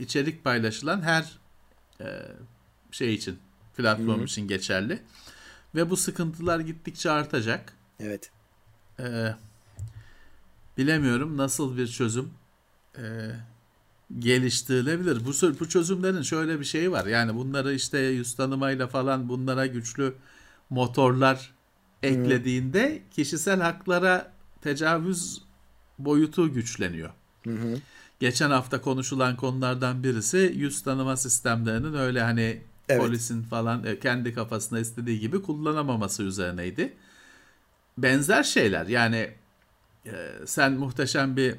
içerik paylaşılan her e, şey için, platform için geçerli. Ve bu sıkıntılar gittikçe artacak. Evet. E, bilemiyorum nasıl bir çözüm e, geliştirilebilir. Bu, bu çözümlerin şöyle bir şeyi var. Yani bunları işte yüz tanımayla falan bunlara güçlü motorlar eklediğinde kişisel haklara tecavüz boyutu güçleniyor. Geçen hafta konuşulan konulardan birisi yüz tanıma sistemlerinin öyle hani Evet. polisin falan e, kendi kafasına istediği gibi kullanamaması üzerineydi. Benzer şeyler yani e, sen muhteşem bir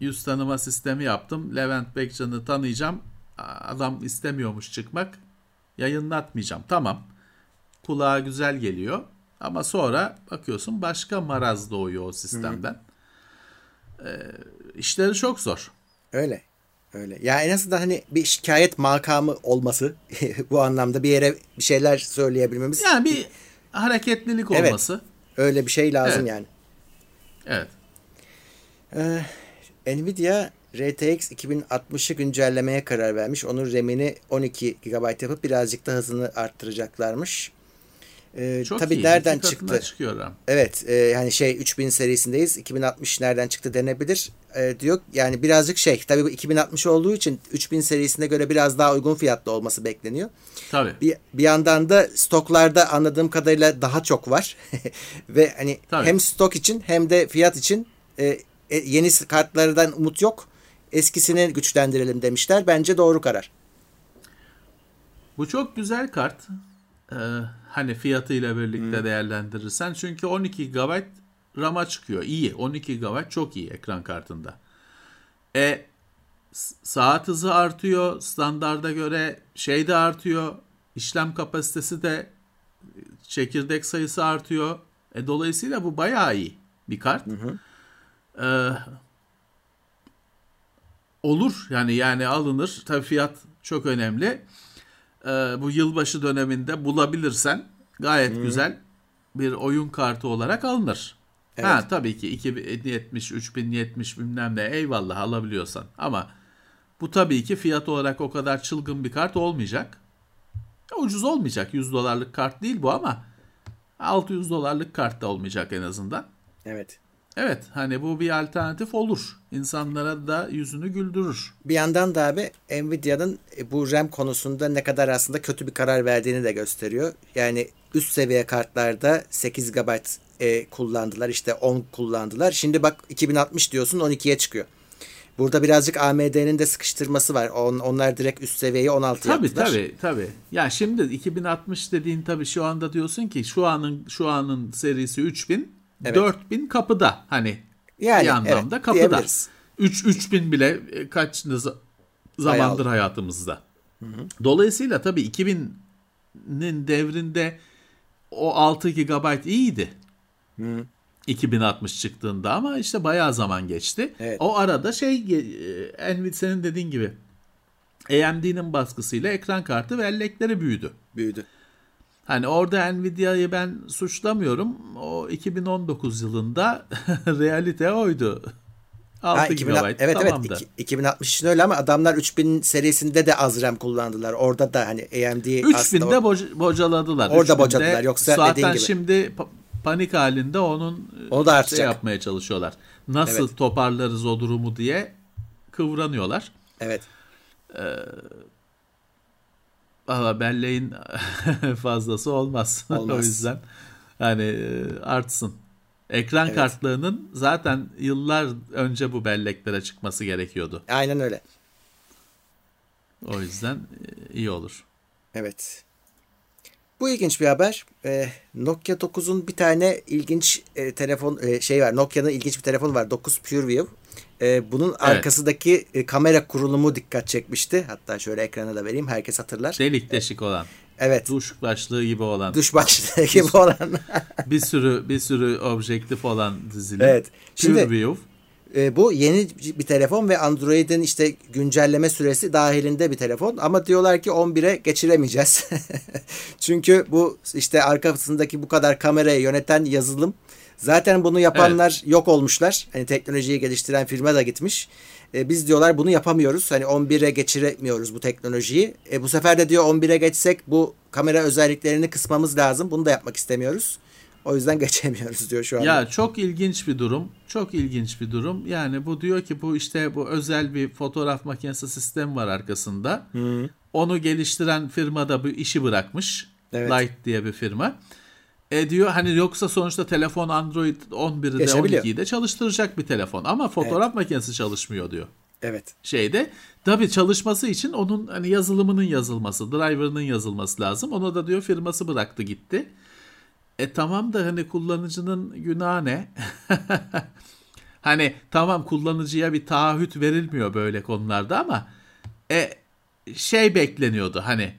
yüz tanıma sistemi yaptım. Levent Bekcan'ı tanıyacağım. Adam istemiyormuş çıkmak. Yayınlatmayacağım. Tamam. Kulağa güzel geliyor. Ama sonra bakıyorsun başka maraz doğuyor o sistemden. E, işleri çok zor. Öyle. Öyle. Ya en azından hani bir şikayet makamı olması bu anlamda bir yere bir şeyler söyleyebilmemiz Yani bir hareketlilik Evet. olması. öyle bir şey lazım Evet. yani. Evet. Nvidia RTX 2060'ı güncellemeye karar vermiş. Onun RAM'ini 12 GB yapıp birazcık da hızını arttıracaklarmış. Ee, Çok tabii iyi. nereden çıktı? çıkıyor RAM. Evet, e, yani şey 3000 serisindeyiz. 2060 nereden çıktı denebilir. E, diyor yani birazcık şey tabii bu 2060 olduğu için 3000 serisine göre biraz daha uygun fiyatlı olması bekleniyor. Tabii. Bir, bir yandan da stoklarda anladığım kadarıyla daha çok var. Ve hani Tabii. hem stok için hem de fiyat için e, e, yeni kartlardan umut yok. Eskisini güçlendirelim demişler. Bence doğru karar. Bu çok güzel kart. Ee, hani fiyatıyla birlikte değerlendirirsen. Çünkü 12 GB RAM'a çıkıyor. İyi. 12 GB çok iyi ekran kartında. E saat hızı artıyor. Standarda göre şey de artıyor. İşlem kapasitesi de çekirdek sayısı artıyor. E, dolayısıyla bu bayağı iyi bir kart. Ee, olur yani yani alınır. Tabii fiyat çok önemli. Ee, bu yılbaşı döneminde bulabilirsen gayet güzel bir oyun kartı olarak alınır. Ha tabii ki 2070, 3070 bilmem ne eyvallah alabiliyorsan. Ama bu tabii ki fiyat olarak o kadar çılgın bir kart olmayacak. Ucuz olmayacak. 100 dolarlık kart değil bu ama 600 dolarlık kart da olmayacak en azından. Evet. Evet hani bu bir alternatif olur. İnsanlara da yüzünü güldürür. Bir yandan da abi Nvidia'nın e, bu RAM konusunda ne kadar aslında kötü bir karar verdiğini de gösteriyor. Yani üst seviye kartlarda 8 GB e, kullandılar işte 10 kullandılar. Şimdi bak 2060 diyorsun 12'ye çıkıyor. Burada birazcık AMD'nin de sıkıştırması var. On, onlar direkt üst seviyeyi 16 Tabii yaptılar. tabii tabii. Ya şimdi 2060 dediğin tabii şu anda diyorsun ki şu anın şu anın serisi 3000, Evet. 4000 kapıda hani Yani, bir anlamda evet, kapıda. diyebiliriz. 3 3000 bile e, kaç zamandır hayatımızda. Dolayısıyla tabii 2000'nin devrinde o 6 GB iyiydi. 2060 çıktığında ama işte bayağı zaman geçti. Evet. O arada şey e, Nvidia senin dediğin gibi AMD'nin baskısıyla ekran kartı bellekleri büyüdü. Büyüdü. Hani orada Nvidia'yı ben suçlamıyorum. O 2019 yılında realite oydu. 6 Ha, GB 2000, evet tamamdı. evet iki- 2060 için öyle ama adamlar 3000 serisinde de az RAM kullandılar. Orada da hani AMD 3000'de aslında o- boc- bocaladılar. Orada 3000'de bocaladılar. Yoksa zaten dediğin gibi. şimdi pa- panik halinde onun e, Onu da şey artacak. yapmaya çalışıyorlar. Nasıl Evet. toparlarız o durumu diye kıvranıyorlar. evet. Valla belleğin fazlası olmaz. o Olmaz. yüzden hani artsın. Ekran Evet. kartlarının zaten yıllar önce bu belleklere çıkması gerekiyordu. Aynen öyle. O yüzden e, iyi olur. Evet. Bu ilginç bir haber. Ee, Nokia 9'un bir tane ilginç e, telefon e, şey var. Nokia'nın ilginç bir telefonu var. 9 PureView. Ee, bunun arkasındaki e, kamera kurulumu dikkat çekmişti. Hatta şöyle ekrana da vereyim. Herkes hatırlar. Delik deşik olan, Evet. duş başlığı gibi olan, Duş başlığı gibi olan. bir sürü bir sürü objektif olan dizili. Evet. Şimdi- PureView. E, bu yeni bir telefon ve Android'in işte güncelleme süresi dahilinde bir telefon ama diyorlar ki 11'e geçiremeyeceğiz. Çünkü bu işte arkasındaki bu kadar kamerayı yöneten yazılım zaten bunu yapanlar yok olmuşlar. Hani teknolojiyi geliştiren firma da gitmiş. E, biz diyorlar bunu yapamıyoruz. Hani 11'e geçiremiyoruz bu teknolojiyi. E, bu sefer de diyor 11'e geçsek bu kamera özelliklerini kısmamız lazım. Bunu da yapmak istemiyoruz. O yüzden geçemiyoruz diyor şu anda. Ya çok ilginç bir durum. Çok ilginç bir durum. Yani bu diyor ki bu işte bu özel bir fotoğraf makinesi sistemi var arkasında. Onu geliştiren firma da bu işi bırakmış. Evet. Light diye bir firma. E diyor hani yoksa sonuçta telefon Android 11'i de Geçebiliyor. 12'yi de çalıştıracak bir telefon ama fotoğraf makinesi çalışmıyor diyor Evet. şeyde. Tabii çalışması için onun hani yazılımının yazılması, driver'ının yazılması lazım. Onu da diyor firması bıraktı gitti. E tamam da hani kullanıcının günahı ne? hani tamam kullanıcıya bir taahhüt verilmiyor böyle konularda ama e şey bekleniyordu hani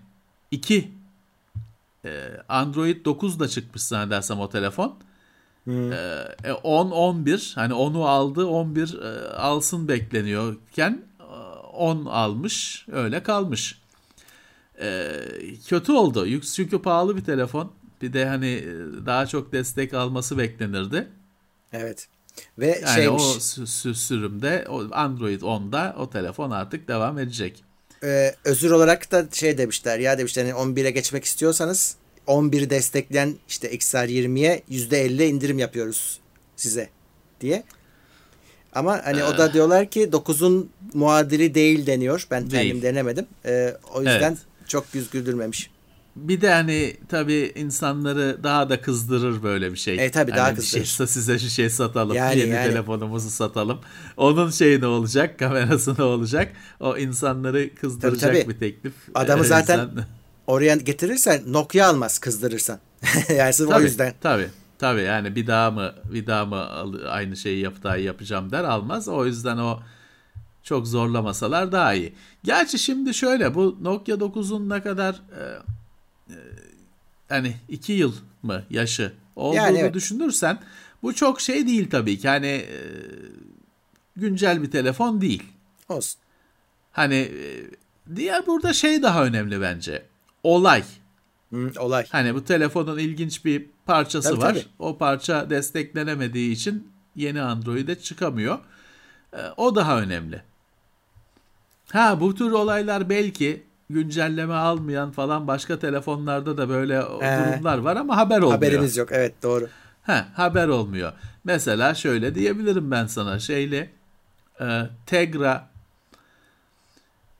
iki Android 9 da çıkmış zannedersem o telefon. E, 10 11 hani 10'u aldı 11 e, alsın bekleniyorken e, 10 almış öyle kalmış. E, kötü oldu. Çünkü pahalı bir telefon. Bir de hani e, daha çok destek alması beklenirdi. Evet. Ve Yani şeymiş. o sü- sü- sürümde Android 10'da o telefon artık devam edecek. Ee, özür olarak da şey demişler ya demişler hani 11'e geçmek istiyorsanız 11'i destekleyen işte XR20'ye %50 indirim yapıyoruz size diye. Ama hani o da diyorlar ki 9'un muadili değil deniyor. Ben kendim Değil. denemedim. Ee, o yüzden Evet. çok yüz güldürmemiş. Bir de hani tabii insanları daha da kızdırır böyle bir şey. E, tabii daha Hani şey, kızdırır. size şu şey satalım. Yani, yeni yani. telefonumuzu satalım. Onun şeyi ne olacak? Kamerası ne olacak? O insanları kızdıracak Tabii, tabii. bir teklif. Adamı Ee, zaten insan- oraya getirirsen Nokia almaz kızdırırsan. yani sırf o Tabii, yüzden. Tabii. Tabii yani bir daha mı bir daha mı aynı şeyi yap daha yapacağım der almaz. O yüzden o çok zorlamasalar daha iyi. Gerçi şimdi şöyle bu Nokia 9'un ne kadar e, e, hani 2 yıl mı yaşı olduğunu Yani evet. düşünürsen bu çok şey değil tabii ki. Hani e, güncel bir telefon değil. Olsun. Hani e, diğer burada şey daha önemli bence. Olay. Hı, olay. Hani bu telefonun ilginç bir parçası Tabii, var. tabii. O parça desteklenemediği için yeni Android'e çıkamıyor. O daha önemli. Ha bu tür olaylar belki güncelleme almayan falan başka telefonlarda da böyle Ee, durumlar var ama haber olmuyor. Haberimiz yok. Evet doğru. Ha, haber olmuyor. Mesela şöyle diyebilirim ben sana şeyle e, Tegra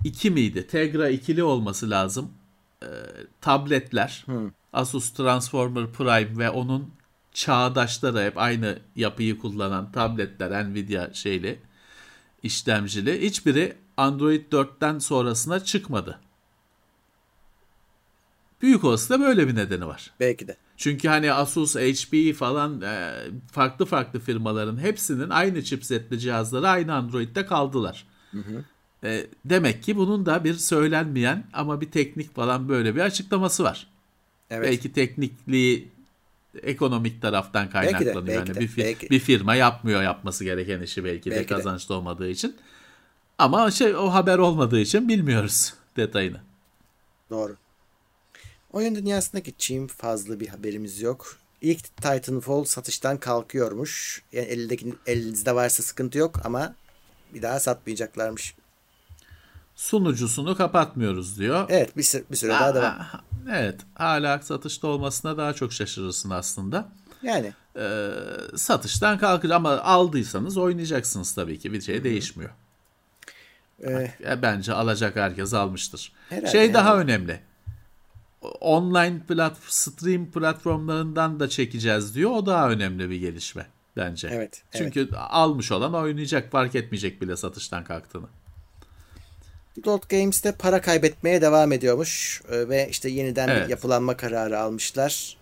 2 miydi? Tegra ikili olması lazım. E, tabletler Asus Transformer Prime ve onun çağdaşları hep aynı yapıyı kullanan tabletler Nvidia şeyli işlemcili. Hiçbiri Android 4'ten sonrasına çıkmadı. Büyük olasılıkla böyle bir nedeni var. Belki de. Çünkü hani Asus, HP falan e, farklı farklı firmaların hepsinin aynı chipsetli cihazları aynı Android'de kaldılar. E, demek ki bunun da bir söylenmeyen ama bir teknik falan böyle bir açıklaması var. Evet. Belki teknikliği ekonomik taraftan Belki de, kaynaklanıyor. belki yani de, bir, fir- belki. bir firma yapmıyor yapması gereken işi belki, Belki de de. kazançlı olmadığı için. Ama şey o haber olmadığı için bilmiyoruz detayını. Doğru. Oyun dünyasındaki Çin fazla bir haberimiz yok. İlk Titanfall satıştan kalkıyormuş. Yani elindeki, elinizde varsa sıkıntı yok ama bir daha satmayacaklarmış. Sunucusunu kapatmıyoruz diyor. Evet bir, süre, bir süre daha devam. Aa, Evet, hala satışta olmasına daha çok şaşırırsın aslında. Yani Ee, satıştan kalkır ama aldıysanız oynayacaksınız tabii ki. Bir şey değişmiyor. e, Ya bence alacak herkes almıştır. Herhalde, şey daha herhalde. önemli. Online plat stream platformlarından da çekeceğiz diyor. O daha önemli bir gelişme bence. Evet, Çünkü almış olan oynayacak, fark etmeyecek bile satıştan kalktığını. Gold Games'te para kaybetmeye devam ediyormuş. E, ve işte yeniden Evet. bir yapılanma kararı almışlar.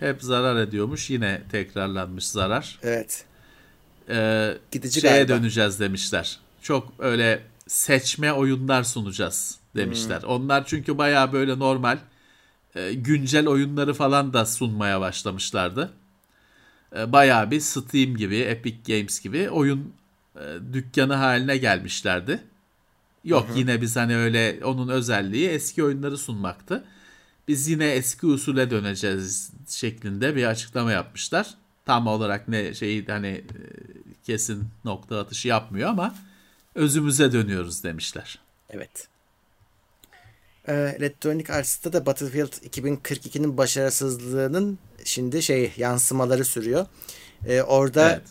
Hep zarar ediyormuş. Yine tekrarlanmış zarar. Evet. Ee, Gidici şeye galiba. döneceğiz demişler. Çok öyle seçme oyunlar sunacağız demişler. Hmm. Onlar çünkü baya böyle normal e, güncel oyunları falan da sunmaya başlamışlardı. E, Bayağı bir Steam gibi, Epic Games gibi oyun e, dükkanı haline gelmişlerdi. Yok yine biz hani öyle onun özelliği eski oyunları sunmaktı. Biz yine eski usule döneceğiz şeklinde bir açıklama yapmışlar. Tam olarak ne şeyi hani kesin nokta atışı yapmıyor ama özümüze dönüyoruz demişler. Evet. Ee, Electronic Arts'ta da Battlefield 2042'nin başarısızlığının şimdi şey yansımaları sürüyor. Ee, orada Evet.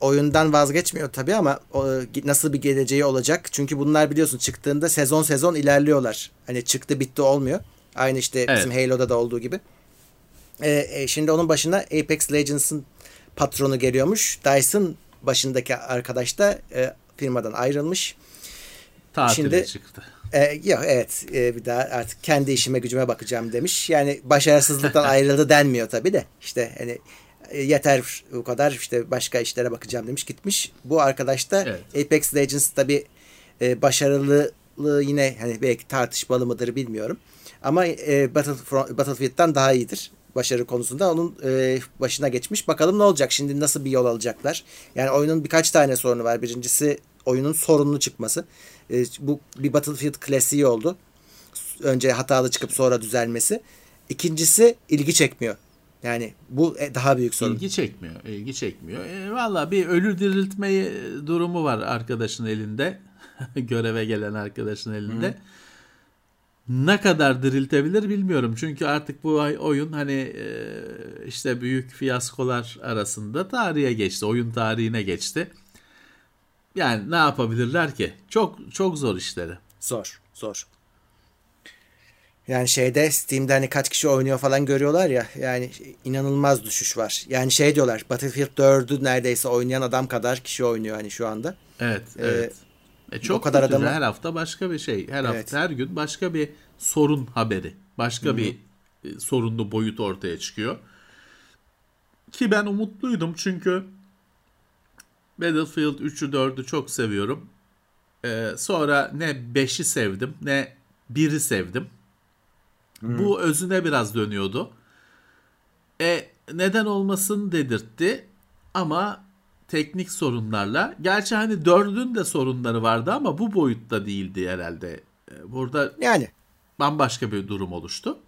oyundan vazgeçmiyor tabii ama o, nasıl bir geleceği olacak? Çünkü bunlar biliyorsun çıktığında sezon sezon ilerliyorlar. Hani çıktı bitti olmuyor. Aynı işte bizim Halo'da da olduğu gibi. Ee, e, şimdi onun başına Apex Legends'ın patronu geliyormuş. Dyson başındaki arkadaş da e, firmadan ayrılmış. Tatile Şimdi- çıktı. E, yok evet e, bir daha artık kendi işime gücüme bakacağım demiş. Yani başarısızlıktan ayrıldı denmiyor tabii de. İşte hani e, yeter bu kadar işte başka işlere bakacağım demiş gitmiş. Bu arkadaş da Evet. Apex Legends tabii e, başarılılığı yine hani belki tartışmalı mıdır bilmiyorum. Ama e, Battlefront, Battlefield'dan daha iyidir başarı konusunda onun e, başına geçmiş. Bakalım ne olacak şimdi nasıl bir yol alacaklar. Yani oyunun birkaç tane sorunu var. Birincisi oyunun sorunlu çıkması. E, bu bir Battlefield klasiği oldu. Önce hatalı çıkıp sonra düzelmesi. İkincisi ilgi çekmiyor. Yani bu e, daha büyük sorun. İlgi çekmiyor. ilgi çekmiyor. E, Valla bir ölü diriltmeyi durumu var arkadaşın elinde. Göreve gelen arkadaşın elinde. Ne kadar diriltebilir bilmiyorum. Çünkü artık bu oyun hani e, işte büyük fiyaskolar arasında tarihe geçti. Oyun tarihine geçti. Yani ne yapabilirler ki? Çok çok zor işleri. Zor, zor. Yani şeyde Steam'de hani kaç kişi oynuyor falan görüyorlar ya. Yani inanılmaz düşüş var. Yani şey diyorlar Battlefield 4'ü neredeyse oynayan adam kadar kişi oynuyor hani şu anda. Evet, Ee, evet. E çok o kadar kötü. adamı- her hafta başka bir şey. Her Evet. hafta her gün başka bir sorun haberi. Başka bir e, sorunlu boyut ortaya çıkıyor. Ki ben umutluydum çünkü Battlefield 3'ü 4'ü çok seviyorum. Ee, sonra ne 5'i sevdim ne 1'i sevdim. Bu özüne biraz dönüyordu. E neden olmasın dedirtti ama teknik sorunlarla. Gerçi hani 4'ün de sorunları vardı ama bu boyutta değildi herhalde. E, Burada Yani bambaşka bir durum oluştu.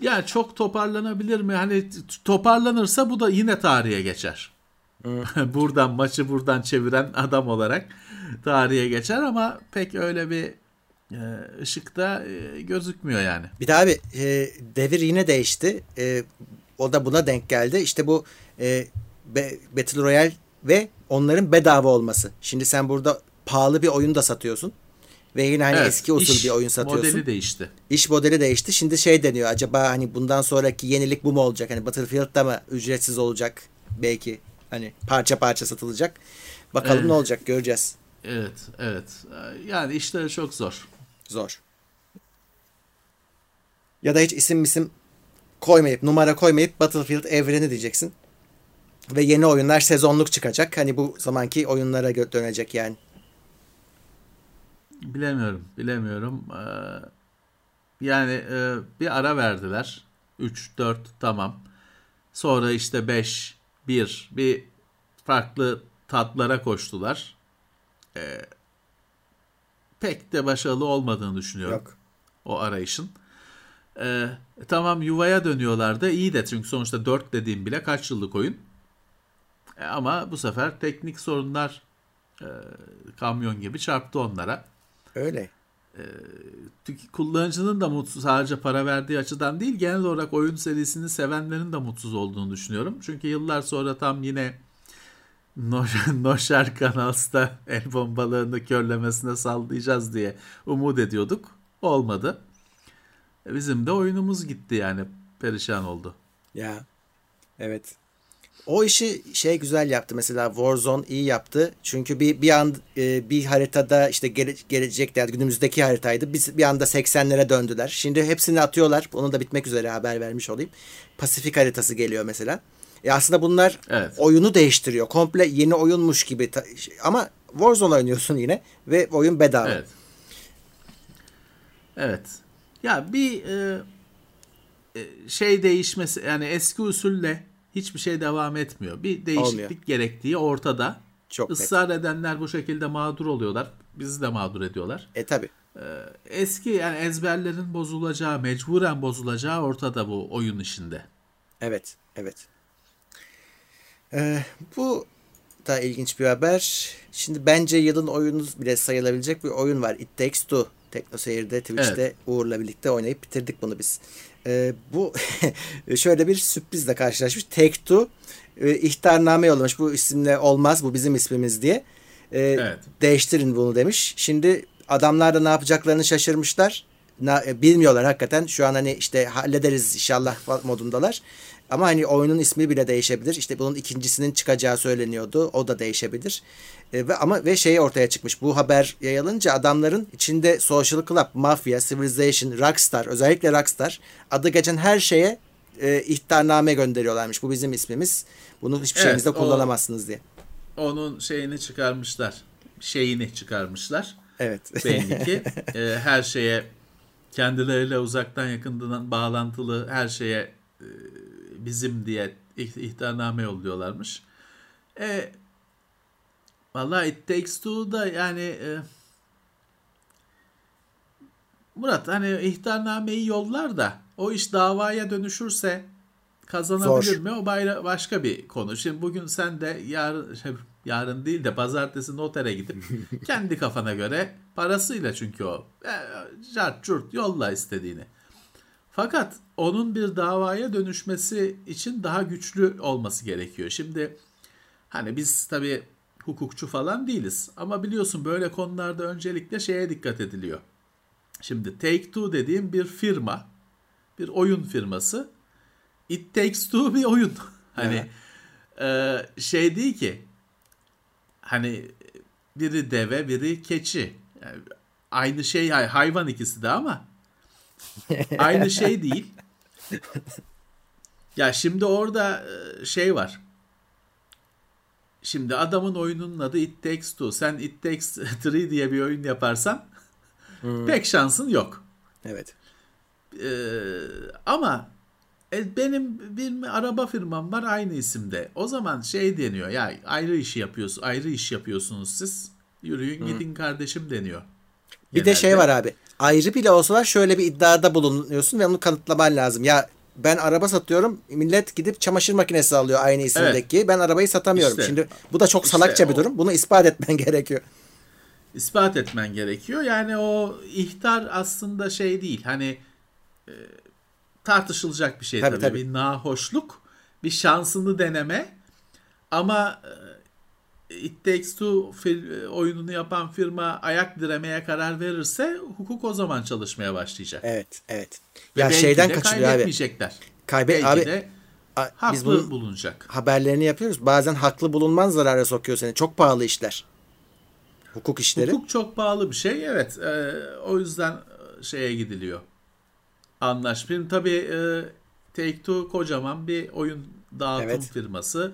Yani çok toparlanabilir mi? Hani toparlanırsa bu da yine tarihe geçer. buradan maçı buradan çeviren adam olarak tarihe geçer ama pek öyle bir e, ışıkta e, gözükmüyor yani. bir daha bir e, devir yine değişti. E, o da buna denk geldi. İşte bu e, Battle Royale ve onların bedava olması. Şimdi sen burada pahalı bir oyun da satıyorsun. Ve yine hani Evet, eski usul bir oyun satıyorsun. Modeli değişti. İş modeli değişti. Şimdi şey deniyor. Acaba hani bundan sonraki yenilik bu mu olacak? Hani Battlefield'da mı ücretsiz olacak? Belki hani parça parça satılacak. Bakalım Evet. ne olacak göreceğiz. Evet, evet. Yani işleri çok zor. Zor. Ya da hiç isim isim koymayıp numara koymayıp Battlefield evreni diyeceksin. Ve yeni oyunlar sezonluk çıkacak. Hani bu zamanki oyunlara dönecek yani. Bilemiyorum, bilemiyorum. Ee, yani e, bir ara verdiler. 3, 4 tamam. Sonra işte 5, 1 bir farklı tatlara koştular. Ee, pek de başarılı olmadığını düşünüyorum. Yok. O arayışın. Ee, tamam yuvaya dönüyorlar da iyi de çünkü sonuçta 4 dediğim bile kaç yıllık oyun. E, ama bu sefer teknik sorunlar e, kamyon gibi çarptı onlara. Öyle. Tük- Kullanıcının da mutsuz sadece para verdiği açıdan değil genel olarak oyun serisini sevenlerin de mutsuz olduğunu düşünüyorum. Çünkü yıllar sonra tam yine No- Noşer Kanals'ta el bombalarını körlemesine sallayacağız diye umut ediyorduk. Olmadı. Bizim de oyunumuz gitti yani perişan oldu. Ya. Evet. O işi şey güzel yaptı mesela Warzone iyi yaptı. Çünkü bir bir an e, bir haritada işte gele, gelecekte yani günümüzdeki haritaydı. Biz bir anda 80'lere döndüler. Şimdi hepsini atıyorlar. Onu da bitmek üzere haber vermiş olayım. Pasifik haritası geliyor mesela. E aslında bunlar Evet. oyunu değiştiriyor. Komple yeni oyunmuş gibi. Ama Warzone oynuyorsun yine ve oyun bedava. Evet. Evet. Ya bir e, e, şey değişmesi yani eski usulle hiçbir şey devam etmiyor. Bir değişiklik Olmuyor. gerektiği ortada. Çok net. Israr edenler bu şekilde mağdur oluyorlar. Bizi de mağdur ediyorlar. E tabi. Eski yani ezberlerin bozulacağı, mecburen bozulacağı ortada bu oyun işinde. Evet, evet. Ee, bu da ilginç bir haber. Şimdi bence yılın oyunu bile sayılabilecek bir oyun var. It Takes Two. Teknoseyir'de Twitch'te Uğur'la birlikte oynayıp bitirdik bunu biz. Ee, bu şöyle bir sürprizle karşılaşmış. Take Two e, ihtarname yollamış. Bu isimle olmaz. Bu bizim ismimiz diye. Ee, Evet. Değiştirin bunu demiş. Şimdi adamlar da ne yapacaklarını şaşırmışlar. Na- e, bilmiyorlar hakikaten. Şu an hani işte hallederiz inşallah modundalar. Ama hani oyunun ismi bile değişebilir. İşte bunun ikincisinin çıkacağı söyleniyordu. O da değişebilir. E, ve ama ve şey ortaya çıkmış. Bu haber yayılınca adamların içinde Social Club, Mafia, Civilization, Rockstar, özellikle Rockstar adı geçen her şeye e, ihtarname gönderiyorlarmış. Bu bizim ismimiz. Bunu hiçbir Evet, şeyinizde o- kullanamazsınız diye. Onun şeyini çıkarmışlar. Şeyini çıkarmışlar. Evet. belli ki e, her şeye kendileriyle uzaktan yakından bağlantılı her şeye e, bizim diye ih- ihtarname yolluyorlarmış. E, vallahi It Takes Two'da yani e, Murat hani ihtarnameyi yollar da o iş davaya dönüşürse kazanabilir Zor. mi? O bayra- başka bir konu. Şimdi bugün sen de yarın şey, yarın değil de pazartesi notere gidip kendi kafana göre parasıyla çünkü o e, cart curt yolla istediğini. Fakat onun bir davaya dönüşmesi için daha güçlü olması gerekiyor. Şimdi hani biz tabii hukukçu falan değiliz ama biliyorsun böyle konularda öncelikle şeye dikkat ediliyor. Şimdi Take-Two dediğim bir firma, bir oyun firması. It Takes Two bir oyun. Hani e, şey değil ki hani biri deve biri keçi. Yani aynı şey hay- hayvan ikisi de ama aynı şey değil. Ya şimdi orada e, şey var. Şimdi adamın oyununun adı It Takes Two. Sen It Takes Three diye bir oyun yaparsan pek şansın yok. evet. Ee, ama e, benim bir araba firmam var aynı isimde. O zaman şey deniyor ya ayrı iş yapıyorsun, ayrı iş yapıyorsunuz siz. Yürüyün gidin kardeşim deniyor. Bir de şey Genelde. var abi. Ayrı bile olsalar şöyle bir iddiada bulunuyorsun ve onu kanıtlaman lazım. Ya ben araba satıyorum. Millet gidip çamaşır makinesi alıyor aynı isimdeki. Ben arabayı satamıyorum. İşte. Şimdi bu da çok İşte salakça bir o- durum. Bunu ispat etmen gerekiyor. ispat etmen gerekiyor. Yani o ihtar aslında şey değil. Hani e, tartışılacak bir şey Tabii, tabii, tabii. Bir nahoşluk, bir şansını deneme. Ama e, It Takes Two fir- e, oyununu yapan firma ayak diremeye karar verirse hukuk o zaman çalışmaya başlayacak. Evet, evet. Ve Ya şeyden de kaçırıyor abi. kaybetmeyecekler. Kaybe belki abi de a- haklı biz bunun bulunacak. haberlerini yapıyoruz. Bazen haklı bulunman zarara sokuyor seni. Çok pahalı işler. Hukuk işleri. Hukuk çok pahalı bir şey. Evet. e, o yüzden e, şeye gidiliyor. Anlaş. Film tabii e, Take-Two kocaman bir oyun dağıtım Evet. firması.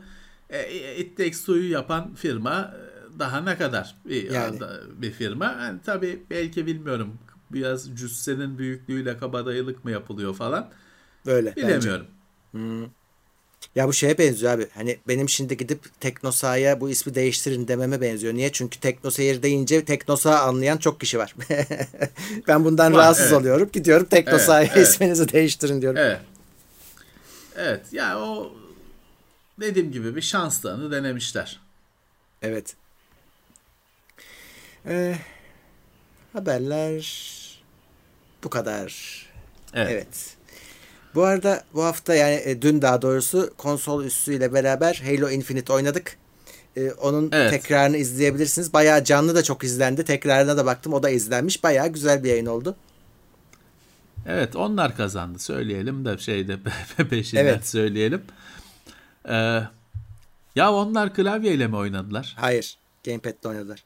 E, It Takes Two'yu yapan firma e, daha ne kadar bir, Yani. bir firma. Yani tabii belki bilmiyorum biraz cüssenin büyüklüğüyle kabadayılık mı yapılıyor falan Böyle. bence. bilemiyorum. Ya bu şeye benziyor abi. Hani benim şimdi gidip Teknosa'ya bu ismi değiştirin dememe benziyor. Niye? Çünkü Teknoseyir deyince Teknosa anlayan çok kişi var. ben bundan Var, rahatsız evet. oluyorum. Gidiyorum Teknosa'ya Evet, evet. isminizi değiştirin diyorum. Evet. Evet ya o dediğim gibi bir şanslarını denemişler. Evet. Ee, haberler bu kadar. Evet. Evet. Bu arada bu hafta yani e, dün daha doğrusu konsol üssüyle beraber Halo Infinite oynadık. E, onun Evet. tekrarını izleyebilirsiniz. Bayağı canlı da çok izlendi. Tekrarına da baktım o da izlenmiş. Bayağı güzel bir yayın oldu. Evet onlar kazandı söyleyelim de şeyde peşinden Evet. söyleyelim. Ee, ya onlar klavyeyle mi oynadılar? Hayır. Gamepad'le oynadılar.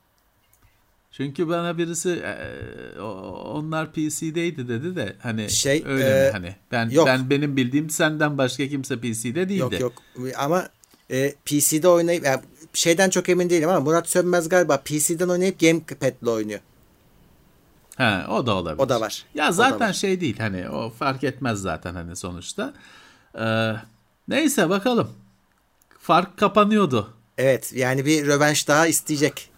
Çünkü bana birisi e, onlar PC'deydi dedi de hani Şey, öyle e, mi hani ben yok. ben benim bildiğim senden başka kimse PC'de değildi. Yok yok. Ama e, PC'de oynayıp yani şeyden çok emin değilim ama Murat Sönmez galiba PC'den oynayıp Gamepad'le oynuyor. Ha, o da olabilir. O da var. Ya zaten var. şey değil hani o fark etmez zaten hani sonuçta. Ee, neyse bakalım. Fark kapanıyordu. Evet yani bir rövanş daha isteyecek.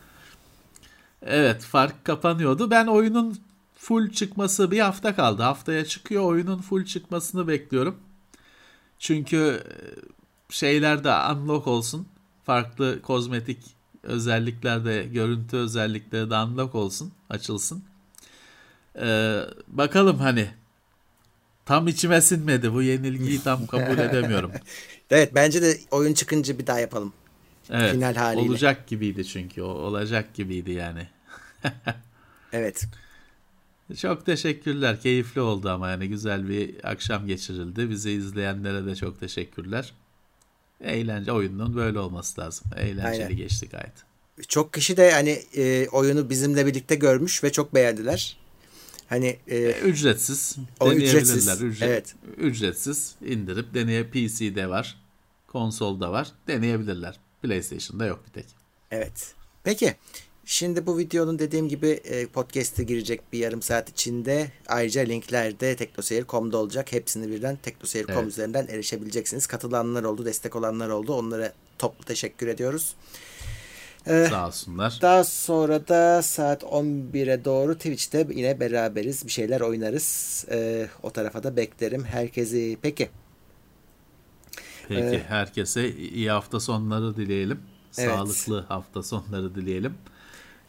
Evet fark kapanıyordu. Ben oyunun full çıkması bir hafta kaldı. Haftaya çıkıyor oyunun full çıkmasını bekliyorum. Çünkü e, şeyler de unlock olsun. Farklı kozmetik özellikler de görüntü özellikleri de unlock olsun. Açılsın. Ee, bakalım hani tam içime sinmedi. Bu yenilgiyi tam kabul edemiyorum. Evet bence de oyun çıkınca bir daha yapalım. Evet, Final haliyle. olacak gibiydi çünkü. O, olacak gibiydi yani. Evet. Çok teşekkürler. Keyifli oldu ama yani güzel bir akşam geçirildi. Bizi izleyenlere de çok teşekkürler. Eğlence oyunun böyle olması lazım. Eğlenceli Aynen. geçti gayet. Çok kişi de hani e, oyunu bizimle birlikte görmüş ve çok beğendiler. Hani e, E, ücretsiz. O deneyebilirler. ücretsiz, Ücret- evet. Ücretsiz indirip deneye PC'de var. Konsolda var. Deneyebilirler. PlayStation'da yok bir tek. evet. Peki. Şimdi bu videonun dediğim gibi e, podcast'e girecek bir yarım saat içinde. Ayrıca linkler de teknoseyir.com'da olacak. Hepsini birden teknoseyir.com Evet. üzerinden erişebileceksiniz. Katılanlar oldu, destek olanlar oldu. Onlara toplu teşekkür ediyoruz. Sağ olsunlar. Daha sonra da saat 11'e doğru Twitch'te yine beraberiz. Bir şeyler oynarız. E, o tarafa da beklerim herkesi. Peki. Peki Ee, herkese iyi hafta sonları dileyelim. Evet. Sağlıklı hafta sonları dileyelim.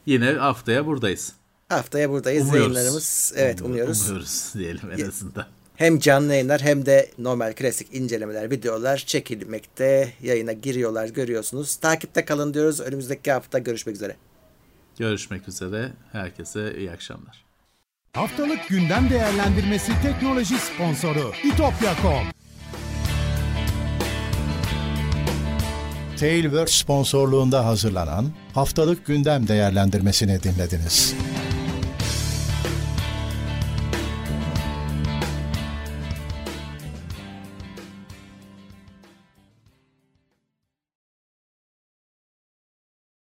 Yine haftaya buradayız. Haftaya buradayız. Umuyoruz. Yayınlarımız evet umuyoruz. Umuyoruz diyelim en azından. Hem canlı yayınlar hem de normal klasik incelemeler, videolar çekilmekte. Yayına giriyorlar, görüyorsunuz. Takipte kalın diyoruz. Önümüzdeki hafta görüşmek üzere. Görüşmek üzere. Herkese iyi akşamlar. Haftalık gündem değerlendirmesi teknoloji sponsoru itopya.com. Tailwords sponsorluğunda hazırlanan haftalık gündem değerlendirmesini dinlediniz.